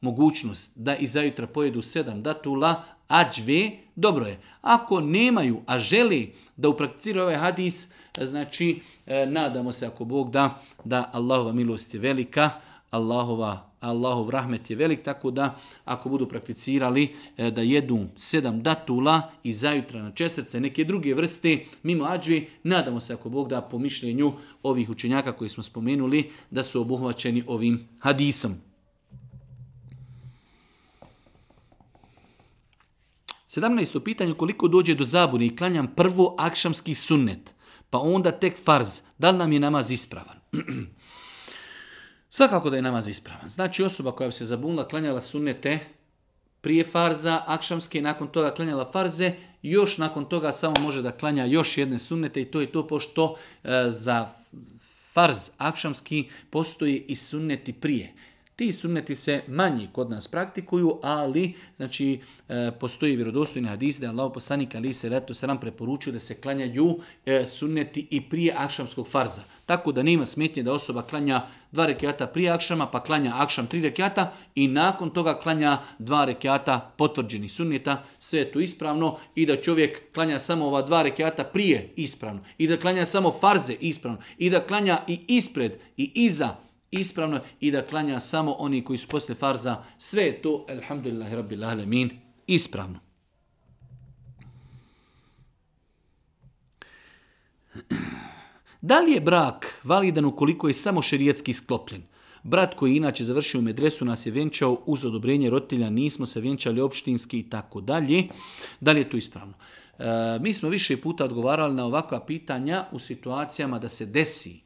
mogućnost da i zajutra pojedu sedam datula, ađve, dobro je. Ako nemaju, a želi da uprakticiraju ovaj hadis, Znači, e, nadamo se ako Bog da, da Allahova milost je velika, Allahova, Allahov rahmet je velik, tako da ako budu prakticirali e, da jedu sedam datula i zajutra na česrce neke druge vrste mimo ađvi, nadamo se ako Bog da po mišljenju ovih učenjaka koji smo spomenuli da su obuhvaćeni ovim hadisom. 17. pitanje koliko dođe do zabune i klanjam prvo akšamski sunnet pa onda tek farz. Da li nam je namaz ispravan? Svakako da je namaz ispravan. Znači osoba koja bi se zabunila, klanjala sunnete prije farza, akšamske, nakon toga klanjala farze, još nakon toga samo može da klanja još jedne sunnete i to je to pošto e, za farz akšamski postoji i sunneti prije. Ti sunneti se manji kod nas praktikuju, ali znači e, postoji vjerodostojni hadis da je poslanik ali se leto se preporučio da se klanjaju e, sunneti i prije akšamskog farza. Tako da nema smetnje da osoba klanja dva rekiata prije akšama, pa klanja akšam tri rekjata i nakon toga klanja dva rekjata potvrđenih sunneta. Sve je to ispravno i da čovjek klanja samo ova dva rekjata prije ispravno i da klanja samo farze ispravno i da klanja i ispred i iza ispravno i da klanja samo oni koji su poslije farza. Sve je to, alhamdulillahi rabbil ispravno. Da li je brak validan ukoliko je samo šerijetski sklopljen? Brat koji inače završio medresu nas je venčao uz odobrenje rotilja, nismo se venčali opštinski i tako dalje. Da li je to ispravno? E, mi smo više puta odgovarali na ovakva pitanja u situacijama da se desi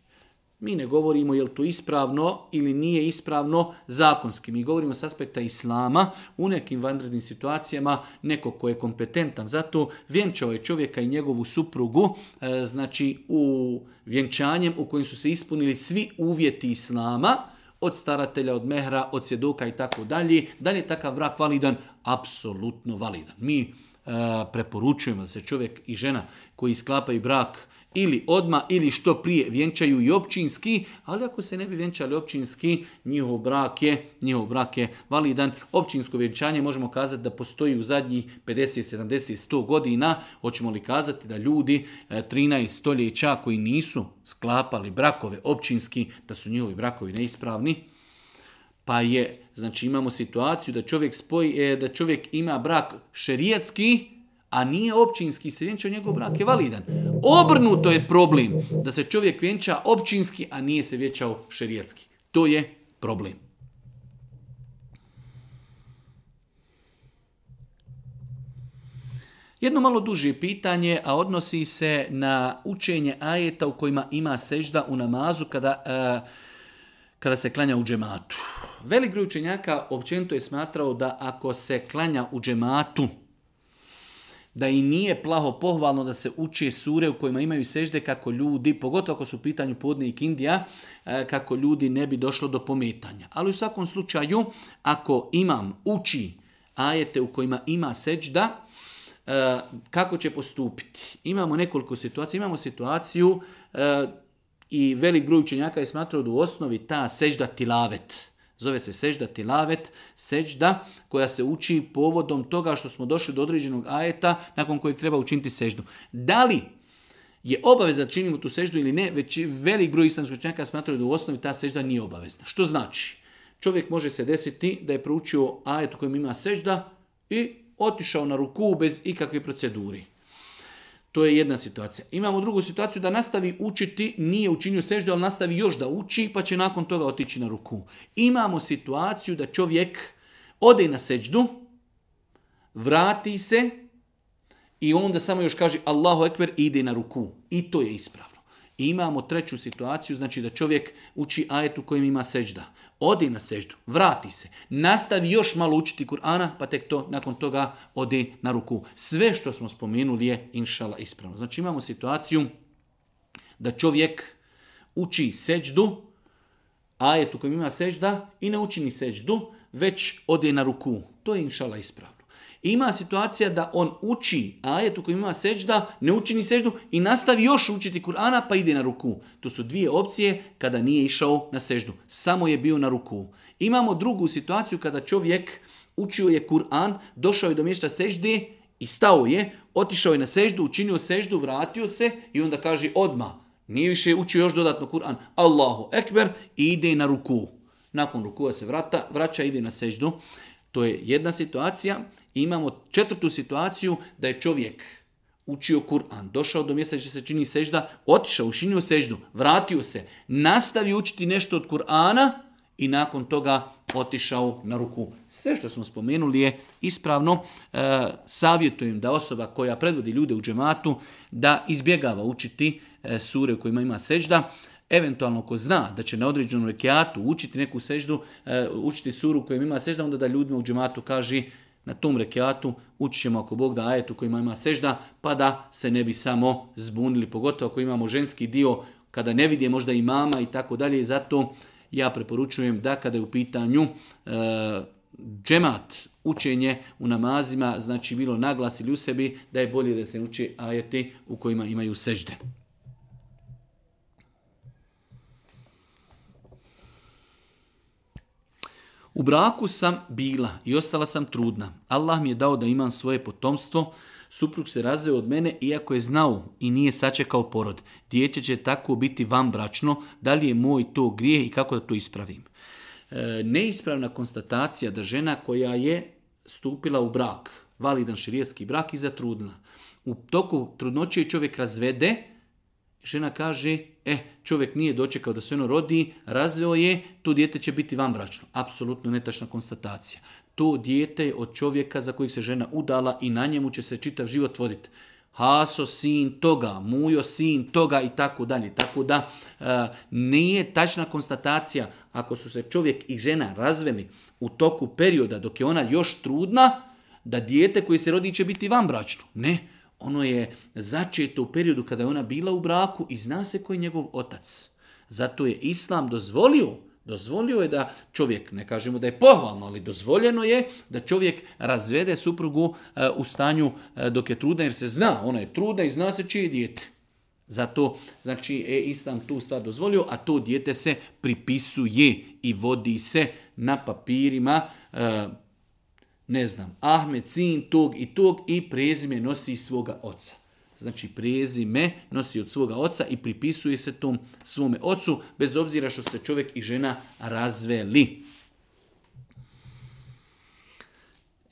mi ne govorimo je li to ispravno ili nije ispravno zakonski. Mi govorimo s aspekta islama. U nekim vanrednim situacijama neko ko je kompetentan Zato vjenčao je čovjeka i njegovu suprugu e, znači u vjenčanjem u kojem su se ispunili svi uvjeti islama od staratelja, od mehra, od svjedoka i tako dalje. Da li je takav brak validan? Apsolutno validan. Mi e, preporučujemo da se čovjek i žena koji sklapaju brak ili odma ili što prije vjenčaju i općinski, ali ako se ne bi vjenčali općinski, njihov brak je, njihov brak je validan. Općinsko vjenčanje možemo kazati da postoji u zadnjih 50, 70, 100 godina. Hoćemo li kazati da ljudi 13 e, stoljeća koji nisu sklapali brakove općinski, da su njihovi brakovi neispravni? Pa je, znači imamo situaciju da čovjek spoji, e, da čovjek ima brak šerijetski, a nije općinski se vjenčao, njegov brak je validan. Obrnuto je problem da se čovjek vjenča općinski, a nije se vjenčao šerijetski. To je problem. Jedno malo duže pitanje, a odnosi se na učenje ajeta u kojima ima sežda u namazu kada, e, kada se klanja u džematu. Velik broj učenjaka općenito je smatrao da ako se klanja u džematu, da i nije plaho pohvalno da se uče sure u kojima imaju sežde kako ljudi, pogotovo ako su u pitanju podne i kako ljudi ne bi došlo do pometanja. Ali u svakom slučaju, ako imam uči ajete u kojima ima sežda, e, kako će postupiti? Imamo nekoliko situacija. Imamo situaciju e, i velik broj učenjaka je smatrao da u osnovi ta sežda tilavet, Zove se sežda tilavet, sežda koja se uči povodom toga što smo došli do određenog ajeta nakon kojeg treba učiniti seždu. Da li je obaveza da činimo tu seždu ili ne, već velik broj islamskoj čenjaka smatraju da u osnovi ta sežda nije obavezna. Što znači? Čovjek može se desiti da je proučio ajet u kojem ima sežda i otišao na ruku bez ikakve proceduri. To je jedna situacija. Imamo drugu situaciju da nastavi učiti, nije učinio seždu, ali nastavi još da uči, pa će nakon toga otići na ruku. Imamo situaciju da čovjek ode na seždu, vrati se i onda samo još kaže Allahu Ekber i ide na ruku. I to je ispravno. imamo treću situaciju, znači da čovjek uči ajetu u ima sežda odi na seždu, vrati se, nastavi još malo učiti Kur'ana, pa tek to nakon toga ode na ruku. Sve što smo spomenuli je inšala ispravno. Znači imamo situaciju da čovjek uči seždu, je u kojem ima sežda i ne uči ni seždu, već ode na ruku. To je inšala ispravno. Ima situacija da on uči ajet u kojem ima sežda, ne uči ni seždu i nastavi još učiti Kur'ana pa ide na ruku. To su dvije opcije kada nije išao na seždu. Samo je bio na ruku. Imamo drugu situaciju kada čovjek učio je Kur'an, došao je do mjesta sežde i stao je, otišao je na seždu, učinio seždu, vratio se i onda kaže odma. Nije više učio još dodatno Kur'an. Allahu ekber i ide na ruku. Nakon rukua se vrata, vraća, ide na seždu. To je jedna situacija. Imamo četvrtu situaciju da je čovjek učio Kur'an, došao do mjesta gdje se čini sežda, otišao, učinio seždu, vratio se, nastavi učiti nešto od Kur'ana i nakon toga otišao na ruku. Sve što smo spomenuli je ispravno. E, savjetujem da osoba koja predvodi ljude u džematu da izbjegava učiti e, sure u kojima ima sežda. Eventualno ko zna da će na određenom rekiatu učiti neku seždu, e, učiti suru u kojem ima sežda, onda da ljudima u džematu kaži na tom rekiatu učit ćemo ako Bog da ajetu kojima ima sežda, pa da se ne bi samo zbunili, pogotovo ako imamo ženski dio, kada ne vidje možda i mama i tako dalje. zato ja preporučujem da kada je u pitanju e, džemat, učenje u namazima, znači bilo naglas ili u sebi, da je bolje da se uči ajeti u kojima imaju sežde. U braku sam bila i ostala sam trudna. Allah mi je dao da imam svoje potomstvo. Suprug se razveo od mene iako je znao i nije sačekao porod. Dijete će tako biti bračno. Da li je moj to grije i kako da to ispravim? E, neispravna konstatacija da žena koja je stupila u brak, validan širijetski brak i zatrudna. U toku trudnoće čovjek razvede, Žena kaže, eh, čovjek nije dočekao da se ono rodi, razveo je, to dijete će biti vanbračno. Apsolutno netačna konstatacija. To dijete je od čovjeka za kojeg se žena udala i na njemu će se čitav život voditi. Haso sin toga, Mujo sin toga i tako dalje. Tako da e, nije tačna konstatacija ako su se čovjek i žena razveli u toku perioda dok je ona još trudna, da dijete koji se rodi će biti vanbračno. Ne, ono je začeto u periodu kada je ona bila u braku i zna se koji je njegov otac. Zato je Islam dozvolio Dozvolio je da čovjek, ne kažemo da je pohvalno, ali dozvoljeno je da čovjek razvede suprugu eh, u stanju eh, dok je trudna, jer se zna, ona je trudna i zna se čije je dijete. Zato, znači, e Islam tu stvar dozvolio, a to dijete se pripisuje i vodi se na papirima eh, ne znam, Ahmed sin tog i tog i prezime nosi svoga oca. Znači prezime nosi od svoga oca i pripisuje se tom svome ocu, bez obzira što se čovjek i žena razveli.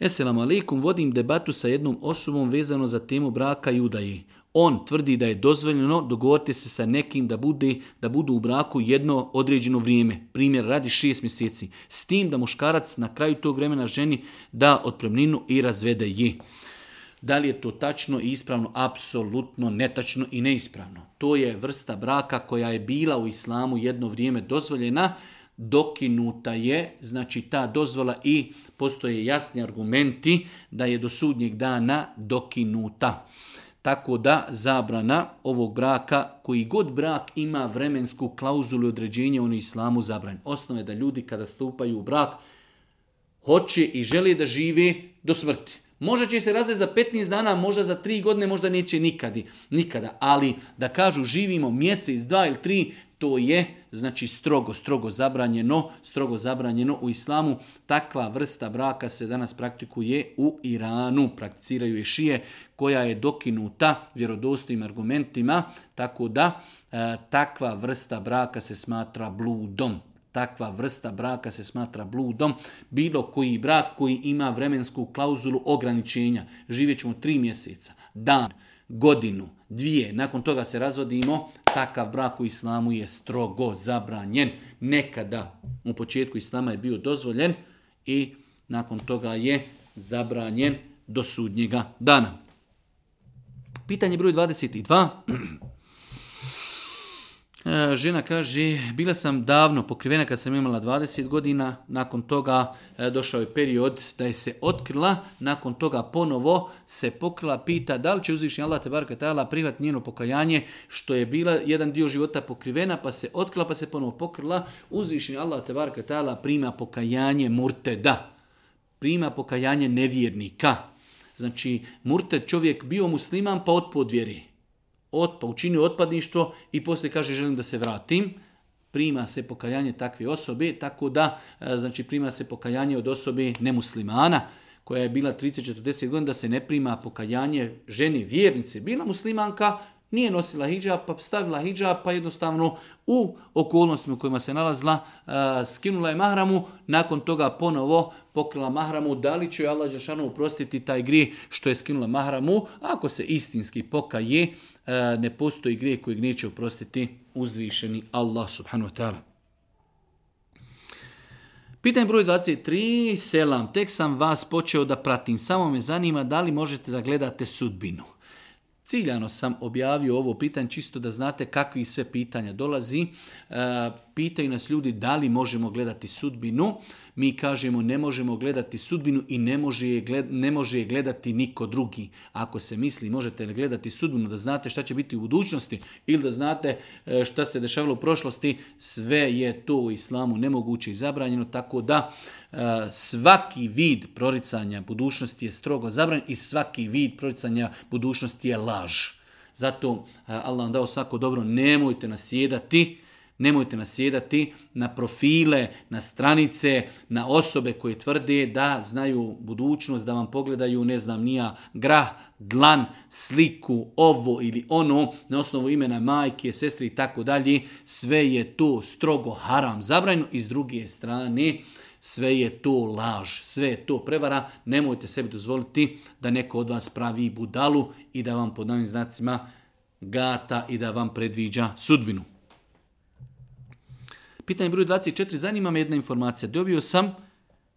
Eselamu alaikum, vodim debatu sa jednom osobom vezano za temu braka i udaje on tvrdi da je dozvoljeno dogovoriti se sa nekim da, bude, da budu u braku jedno određeno vrijeme. Primjer, radi šest mjeseci. S tim da muškarac na kraju tog vremena ženi da otpremninu i razvede je. Da li je to tačno i ispravno? Apsolutno netačno i neispravno. To je vrsta braka koja je bila u islamu jedno vrijeme dozvoljena, dokinuta je, znači ta dozvola i postoje jasni argumenti da je do sudnjeg dana dokinuta. Tako da zabrana ovog braka, koji god brak ima vremensku klauzulu određenja, određenje, on je islamu zabranj. Osnova je da ljudi kada stupaju u brak, hoće i žele da žive do smrti. Možda će se razvesti za 15 dana, možda za 3 godine, možda neće nikadi, nikada. Ali da kažu živimo mjesec, dva ili tri, to je znači strogo, strogo zabranjeno, strogo zabranjeno u islamu. Takva vrsta braka se danas praktikuje u Iranu, prakticiraju je šije koja je dokinuta vjerodostojnim argumentima, tako da e, takva vrsta braka se smatra bludom takva vrsta braka se smatra bludom. Bilo koji brak koji ima vremensku klauzulu ograničenja, živjet ćemo tri mjeseca, dan, godinu, dvije, nakon toga se razvodimo, Takav brak u islamu je strogo zabranjen. Nekada u početku islama je bio dozvoljen i nakon toga je zabranjen do sudnjega dana. Pitanje broj 22. E, žena kaže, bila sam davno pokrivena kad sam imala 20 godina, nakon toga e, došao je period da je se otkrila, nakon toga ponovo se pokrila, pita da li će uzvišnji Allah te barka privat njeno pokajanje, što je bila jedan dio života pokrivena, pa se otkrila, pa se ponovo pokrila, uzvišnji Allah te barka prima pokajanje murteda, prima pokajanje nevjernika. Znači, murted čovjek bio musliman pa otpod vjeri otpa, učinio otpadništvo i poslije kaže želim da se vratim, prima se pokajanje takve osobe, tako da e, znači prima se pokajanje od osobe nemuslimana koja je bila 30-40 godina, da se ne prima pokajanje žene vjernice, bila muslimanka, nije nosila hijab, pa stavila hijab, pa jednostavno u okolnostima u kojima se nalazila, e, skinula je mahramu, nakon toga ponovo pokrila mahramu, da li će Allah Žešanu uprostiti taj grijeh što je skinula mahramu, ako se istinski pokaje, e, ne postoji grijeh kojeg neće uprostiti uzvišeni Allah subhanahu wa ta'ala. Pitanje broj 23, selam, tek sam vas počeo da pratim, samo me zanima da li možete da gledate sudbinu. Ciljano sam objavio ovo pitanje, čisto da znate kakvi sve pitanja dolazi. E, pitaju nas ljudi da li možemo gledati sudbinu, mi kažemo ne možemo gledati sudbinu i ne može je, ne može je gledati niko drugi. Ako se misli možete li gledati sudbinu da znate šta će biti u budućnosti ili da znate e, šta se dešavalo u prošlosti, sve je to u islamu nemoguće i zabranjeno, tako da e, svaki vid proricanja budućnosti je strogo zabranjen i svaki vid proricanja budućnosti je laž. Zato e, Allah vam dao svako dobro, nemojte nasjedati Nemojte nasjedati na profile, na stranice, na osobe koje tvrde da znaju budućnost, da vam pogledaju, ne znam, nija grah, dlan, sliku, ovo ili ono, na osnovu imena majke, sestri i tako dalje. Sve je to strogo haram zabrajno i s druge strane, sve je to laž, sve je to prevara, nemojte sebi dozvoliti da neko od vas pravi budalu i da vam pod novim znacima gata i da vam predviđa sudbinu. Pitanje broj 24. Zanima me jedna informacija. Dobio sam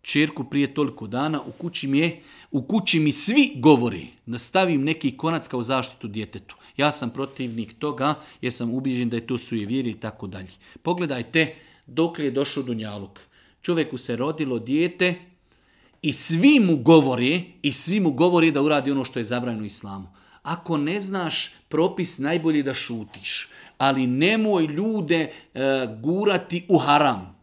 čerku prije toliko dana, u kući mi je, u kući mi svi govori da stavim neki konac kao zaštitu djetetu. Ja sam protivnik toga jer sam ubiđen da je to sujeviri i tako dalje. Pogledajte dokle je došao Dunjaluk. Čovjeku se rodilo dijete i svi mu govori, i svi mu govori da uradi ono što je zabranjeno islamu. Ako ne znaš propis, najbolje da šutiš. Ali nemoj ljude e, gurati u haram.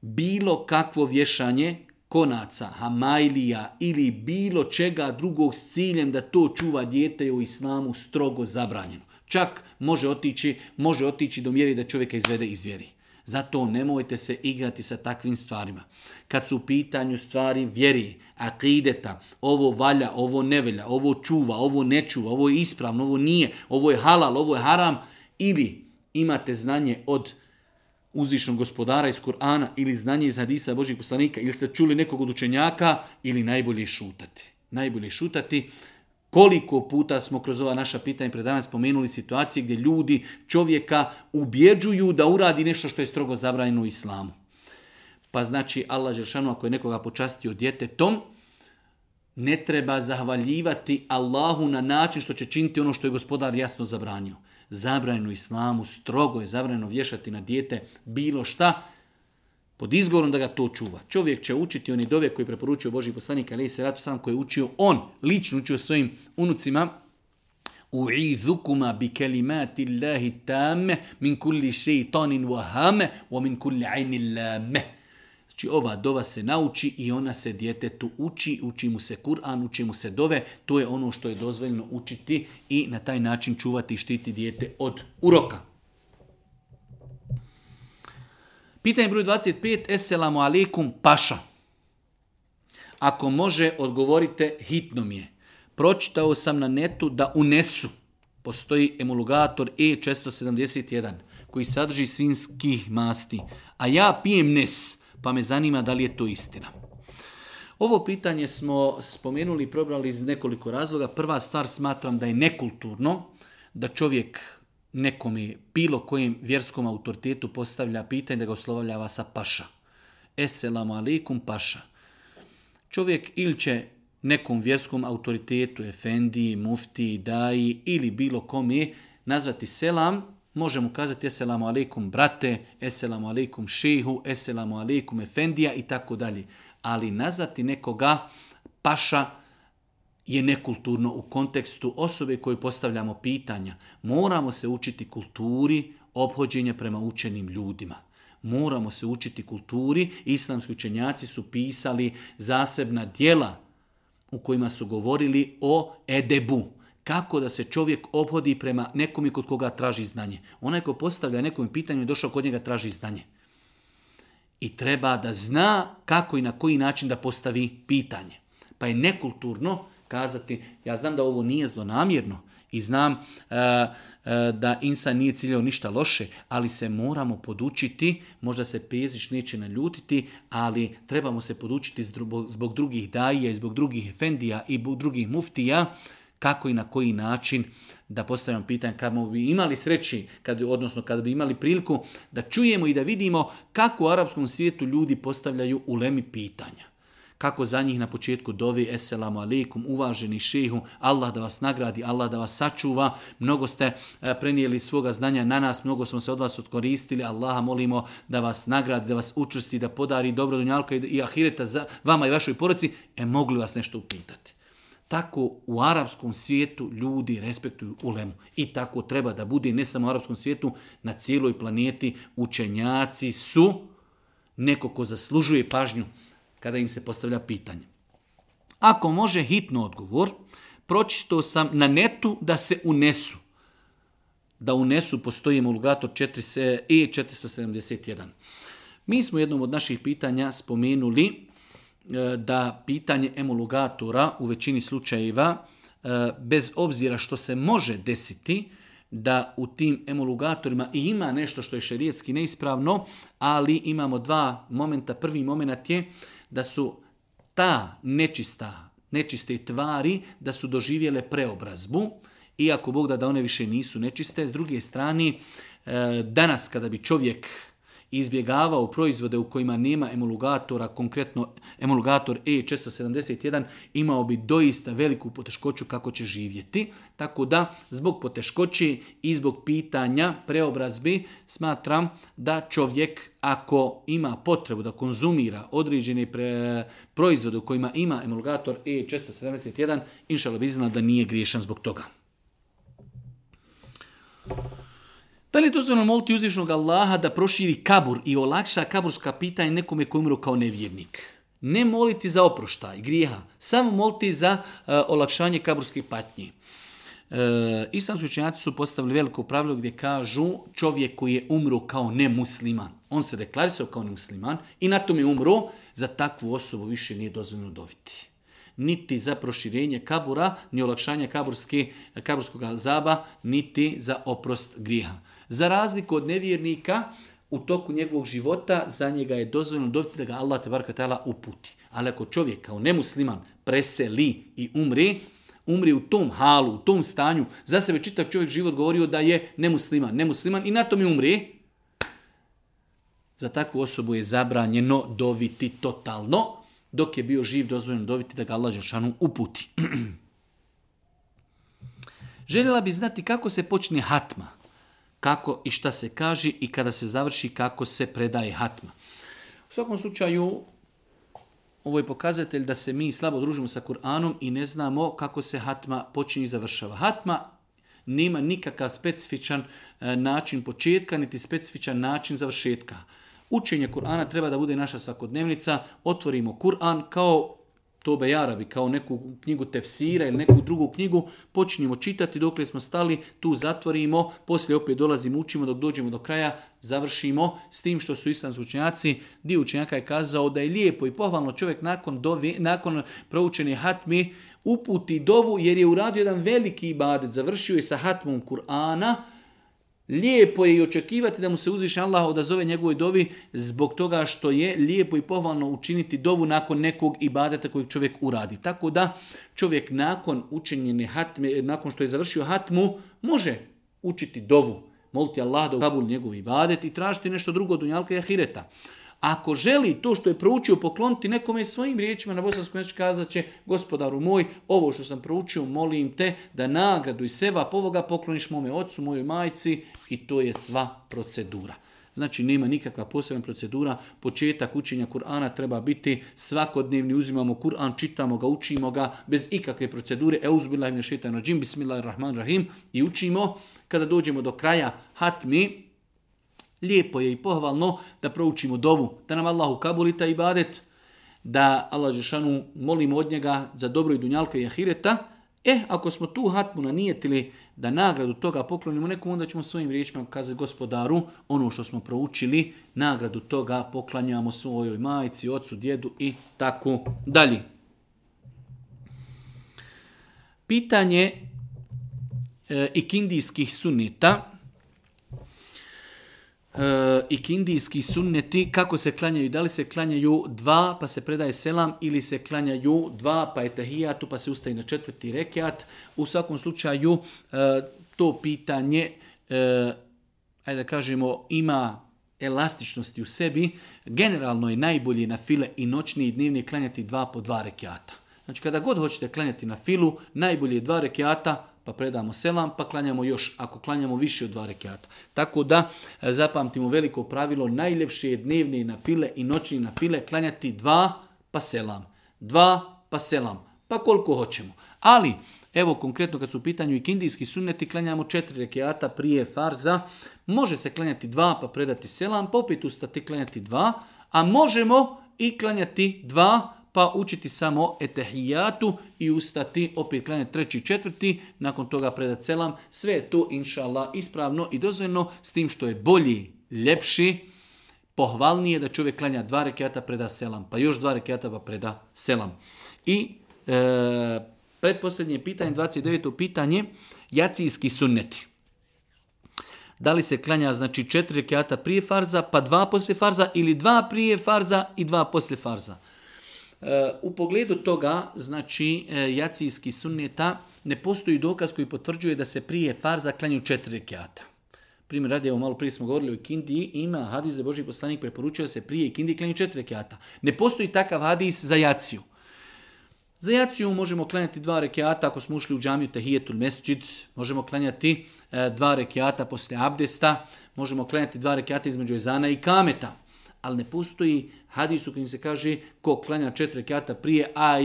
Bilo kakvo vješanje konaca, hamajlija ili bilo čega drugog s ciljem da to čuva dijete u islamu strogo zabranjeno. Čak može otići, može otići do mjeri da čovjeka izvede iz zato nemojte se igrati sa takvim stvarima. Kad su u pitanju stvari vjeri, akideta, ovo valja, ovo ne ovo čuva, ovo ne čuva, ovo je ispravno, ovo nije, ovo je halal, ovo je haram, ili imate znanje od uzvišnog gospodara iz Kur'ana ili znanje iz hadisa Božih poslanika ili ste čuli nekog od učenjaka ili najbolje šutati. Najbolje šutati koliko puta smo kroz ova naša pitanja predavanja spomenuli situacije gdje ljudi čovjeka ubjeđuju da uradi nešto što je strogo zabranjeno u islamu. Pa znači Allah Žešanu ako je nekoga počastio djetetom, ne treba zahvaljivati Allahu na način što će činiti ono što je gospodar jasno zabranio. Zabranjeno islamu, strogo je zabranjeno vješati na dijete bilo šta, pod izgovorom da ga to čuva. Čovjek će učiti oni dove koji preporučuje Boži poslanik, ali se ratu sam koji je učio on, lično učio svojim unucima, U'idhukuma bi kelimati Allahi tame min kulli šeitanin wahame wa min kulli ajni lame. Znači ova dova se nauči i ona se djetetu uči, uči mu se Kur'an, uči mu se dove, to je ono što je dozvoljno učiti i na taj način čuvati i štiti djete od uroka. Pitanje broj 25, Esselamu alaikum paša. Ako može, odgovorite, hitno mi je. Pročitao sam na netu da unesu. Postoji emulgator E471 koji sadrži svinskih masti, a ja pijem nes, pa me zanima da li je to istina. Ovo pitanje smo spomenuli i probrali iz nekoliko razloga. Prva stvar smatram da je nekulturno da čovjek je, bilo kojem vjerskom autoritetu postavlja pitanje da ga oslovljava sa paša. Esselamu alaikum paša. Čovjek ili će nekom vjerskom autoritetu, efendiji, mufti, daji ili bilo je, nazvati selam, možemo kazati esselamu alaikum brate, esselamu alaikum šehu, esselamu alaikum efendija i tako dalje. Ali nazvati nekoga paša, je nekulturno u kontekstu osobe koje postavljamo pitanja. Moramo se učiti kulturi obhođenja prema učenim ljudima. Moramo se učiti kulturi. Islamski učenjaci su pisali zasebna dijela u kojima su govorili o edebu. Kako da se čovjek obhodi prema nekom i kod koga traži znanje. Onaj ko postavlja nekom pitanju došao kod njega traži znanje. I treba da zna kako i na koji način da postavi pitanje. Pa je nekulturno kazati, ja znam da ovo nije zlonamjerno i znam e, e, da insan nije ciljao ništa loše, ali se moramo podučiti, možda se Pezić neće naljutiti, ali trebamo se podučiti zbog, drugih Dajija i zbog drugih efendija i zbog drugih muftija, kako i na koji način da postavljamo pitanje kad bi imali sreći, kad, odnosno kad bi imali priliku da čujemo i da vidimo kako u arapskom svijetu ljudi postavljaju u lemi pitanja kako za njih na početku dovi eselamu alaikum, uvaženi šehu, Allah da vas nagradi, Allah da vas sačuva, mnogo ste e, prenijeli svoga znanja na nas, mnogo smo se od vas odkoristili, Allaha molimo da vas nagradi, da vas učvrsti, da podari dobro dunjalka i ahireta za vama i vašoj poruci, e mogli vas nešto upitati. Tako u arapskom svijetu ljudi respektuju ulemu. I tako treba da bude ne samo u arapskom svijetu, na cijeloj planeti učenjaci su neko ko zaslužuje pažnju kada im se postavlja pitanje. Ako može hitno odgovor, pročitao sam na netu da se unesu. Da unesu postoji emulgator E471. Mi smo jednom od naših pitanja spomenuli e, da pitanje emulgatora u većini slučajeva, e, bez obzira što se može desiti, da u tim emulugatorima i ima nešto što je šerijetski neispravno, ali imamo dva momenta. Prvi moment je da su ta nečista, nečiste tvari da su doživjele preobrazbu, iako Bog da, da one više nisu nečiste. S druge strane, eh, danas kada bi čovjek izbjegavao proizvode u kojima nema emulgatora, konkretno emulgator E471, imao bi doista veliku poteškoću kako će živjeti. Tako da, zbog poteškoći i zbog pitanja preobrazbi, smatram da čovjek ako ima potrebu da konzumira određene pre, proizvode u kojima ima emulgator E471, vizna da nije griješan zbog toga. Da li je dozvoljeno moliti uzvišnog Allaha da proširi kabur i olakša kaburska pitanja nekome koji umro kao nevjernik? Ne moliti za oproštaj, grijeha, samo moliti za e, olakšanje kaburske patnje. I e, islamski učenjaci su postavili veliko pravilo gdje kažu čovjek koji je umro kao nemusliman, on se deklarisao kao nemusliman i na tom je umro, za takvu osobu više nije dozvoljeno dobiti niti za proširenje kabura, ni olakšanje kaburski, kaburskog zaba, niti za oprost griha. Za razliku od nevjernika, u toku njegovog života za njega je dozvoljeno dobiti da ga Allah te katala uputi. Ali ako čovjek kao nemusliman preseli i umri, umri u tom halu, u tom stanju, za sebe čitav čovjek život govorio da je nemusliman, nemusliman i na tom je umri, za takvu osobu je zabranjeno doviti totalno, dok je bio živ dozvoljeno dobiti da ga Allah šanom uputi. Željela bi znati kako se počne hatma kako i šta se kaže i kada se završi kako se predaje hatma. U svakom slučaju, ovo je pokazatelj da se mi slabo družimo sa Kur'anom i ne znamo kako se hatma počinje i završava. Hatma nema nikakav specifičan e, način početka, niti specifičan način završetka. Učenje Kur'ana treba da bude naša svakodnevnica. Otvorimo Kur'an kao Tobe Jarabi kao neku knjigu tefsira ili neku drugu knjigu, počinjemo čitati dokle smo stali, tu zatvorimo, poslije opet dolazimo, učimo dok dođemo do kraja, završimo s tim što su islamski učenjaci, dio učenjaka je kazao da je lijepo i pohvalno čovjek nakon, dovi, nakon proučene hatmi uputi dovu jer je uradio jedan veliki ibadet, završio je sa hatmom Kur'ana, Lijepo je i očekivati da mu se uzviše Allah odazove njegovoj dovi zbog toga što je lijepo i pohvalno učiniti dovu nakon nekog ibadeta kojeg čovjek uradi. Tako da čovjek nakon učinjene hatme, nakon što je završio hatmu, može učiti dovu. Moliti Allah da ukabuli njegov ibadet i tražiti nešto drugo od unjalka i ahireta. Ako želi to što je proučio pokloniti nekome svojim riječima na bosanskom jeziku kazat će gospodaru moj, ovo što sam proučio molim te da nagradu i seva povoga pokloniš mome ocu, mojoj majci i to je sva procedura. Znači nema nikakva posebna procedura, početak učenja Kur'ana treba biti svakodnevni, uzimamo Kur'an, čitamo ga, učimo ga bez ikakve procedure, im je šetan rađim, bismillahirrahmanirrahim i učimo. Kada dođemo do kraja hatmi, Lijepo je i pohvalno da proučimo dovu, da nam Allahu kabulita i badet, da Allah Žešanu molimo od njega za dobro i dunjalka i ahireta, E, ako smo tu hatmu nanijetili da nagradu toga poklonimo nekom, onda ćemo svojim riječima kazati gospodaru ono što smo proučili, nagradu toga poklanjamo svojoj majici, ocu, djedu i tako dalje. Pitanje e, ikindijskih sunnita E, i kindijski sunneti kako se klanjaju, da li se klanjaju dva pa se predaje selam ili se klanjaju dva pa je tahijatu pa se ustaje na četvrti rekiat. U svakom slučaju e, to pitanje, e, ajde da kažemo, ima elastičnosti u sebi. Generalno je najbolje na file i noćni i dnevni klanjati dva po dva rekiata. Znači kada god hoćete klanjati na filu, najbolje je dva rekiata, pa predamo selam, pa klanjamo još, ako klanjamo više od dva rekiata. Tako da e, zapamtimo veliko pravilo, najljepše je dnevne na file i noćni na file klanjati dva pa selam, dva pa selam, pa koliko hoćemo. Ali, evo konkretno kad su u pitanju i kindijski sunneti, klanjamo četiri rekiata prije farza, može se klanjati dva pa predati selam, pa opet ustati klanjati dva, a možemo i klanjati dva pa učiti samo etehijatu i ustati opet klanjati treći četvrti, nakon toga predat selam. Sve je to, inša ispravno i dozvoljeno s tim što je bolji, ljepši, pohvalnije da čovjek klanja dva rekiata, preda selam, pa još dva rekiata, pa preda selam. I e, pitanje, 29. pitanje, jacijski sunneti. Da li se klanja znači četiri rekiata prije farza, pa dva poslije farza ili dva prije farza i dva poslije farza? U pogledu toga, znači, e, jacijski sunneta ne postoji dokaz koji potvrđuje da se prije farza klanju četiri rekiata. Primjer radi, evo malo prije smo govorili o Kindi ima hadis za Boži poslanik preporučio da se prije kindi klanju četiri rekiata. Ne postoji takav hadis za jaciju. Za jaciju možemo klanjati dva rekiata ako smo ušli u džamiju Tehijetul Mesjid, možemo klanjati e, dva rekiata poslije abdesta, možemo klanjati dva rekiata između ezana i kameta ali ne postoji hadis u kojem se kaže ko klanja četiri kata prije, a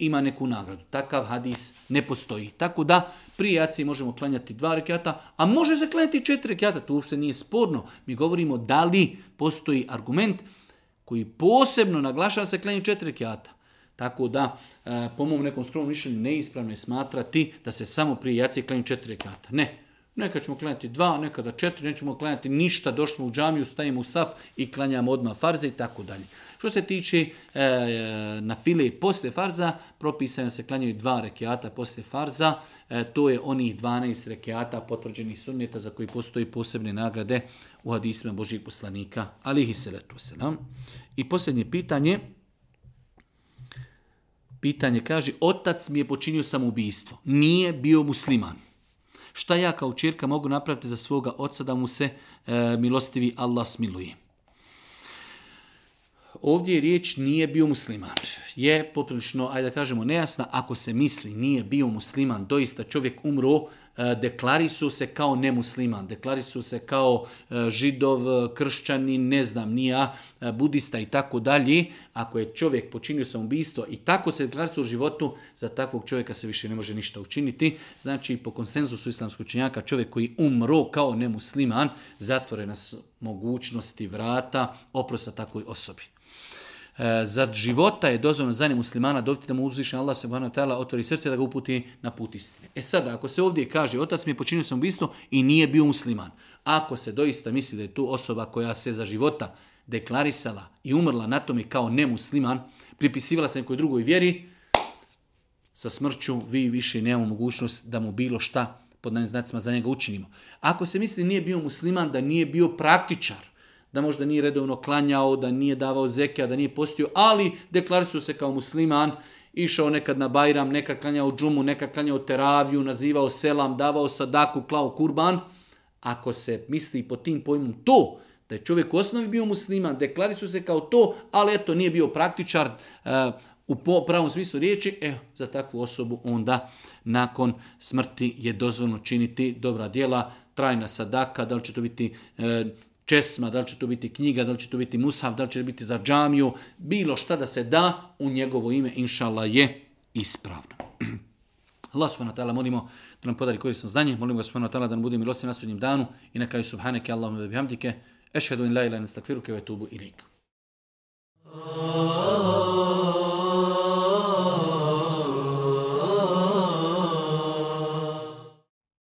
ima neku nagradu. Takav hadis ne postoji. Tako da prije jacije možemo klanjati dva rekata, a može se klanjati četiri rekata, to uopšte nije sporno. Mi govorimo da li postoji argument koji posebno naglašava se klanju četiri rekata. Tako da, eh, po mom nekom skromnom mišljenju, neispravno je smatrati da se samo prije jacije klanju četiri rekata. Ne, Nekad ćemo klanjati dva, nekada četiri, nećemo klanjati ništa, došli smo u džamiju, stavimo u saf i klanjamo odmah farze i tako dalje. Što se tiče e, na file poslije farza, propisano se klanjaju dva rekeata poslije farza, e, to je onih 12 rekiata potvrđenih sunnjeta za koji postoji posebne nagrade u hadisme Božih poslanika, alihi se nam. I posljednje pitanje, pitanje kaže, otac mi je počinio samoubistvo, nije bio musliman šta ja kao čirka mogu napraviti za svoga oca da mu se e, milostivi Allah smiluje. Ovdje je riječ nije bio musliman. Je poprilično, ajde da kažemo, nejasna. Ako se misli nije bio musliman, doista čovjek umro, E, deklarisu se kao nemusliman, deklarisu se kao e, židov, e, kršćanin, ne znam, nija, budista i tako dalje. Ako je čovjek počinio samoubistvo i tako se deklarisu u životu, za takvog čovjeka se više ne može ništa učiniti. Znači, po konsenzusu islamskog činjaka, čovjek koji umro kao nemusliman, zatvorena mogućnosti vrata oprosta takvoj osobi. E, za života je dozvoljeno za ne muslimana dobiti da mu uzvišen Allah subhanahu wa otvori srce da ga uputi na put istine. E sada, ako se ovdje kaže otac mi je počinio sam ubistvo i nije bio musliman, ako se doista misli da je tu osoba koja se za života deklarisala i umrla na tome kao nemusliman, pripisivala se nekoj drugoj vjeri, sa smrću vi više nemamo mogućnost da mu bilo šta pod znacima za njega učinimo. Ako se misli nije bio musliman, da nije bio praktičar, da možda nije redovno klanjao, da nije davao zekija, da nije postio, ali deklarisuo se kao musliman, išao nekad na Bajram, nekad klanjao džumu, neka klanjao teraviju, nazivao selam, davao sadaku, klao kurban. Ako se misli po tim pojmom to, da je čovjek u osnovi bio musliman, deklarisu se kao to, ali eto, nije bio praktičar eh, u pravom smislu riječi, e za takvu osobu onda nakon smrti je dozvoljno činiti dobra djela, trajna sadaka, da li će to biti eh, česma, da li će to biti knjiga, da li će to biti musav, da li će biti za džamiju, bilo šta da se da, u njegovo ime, inšala, je ispravno. Allah subhanahu wa ta'ala molimo da nam podari korisno znanje, molimo ga subhanahu wa ta'ala da nam bude milosti na sudnjem danu i na kraju subhaneke Allahumma wa bihamdike, ešhedu in la ilaha illa ente Oh,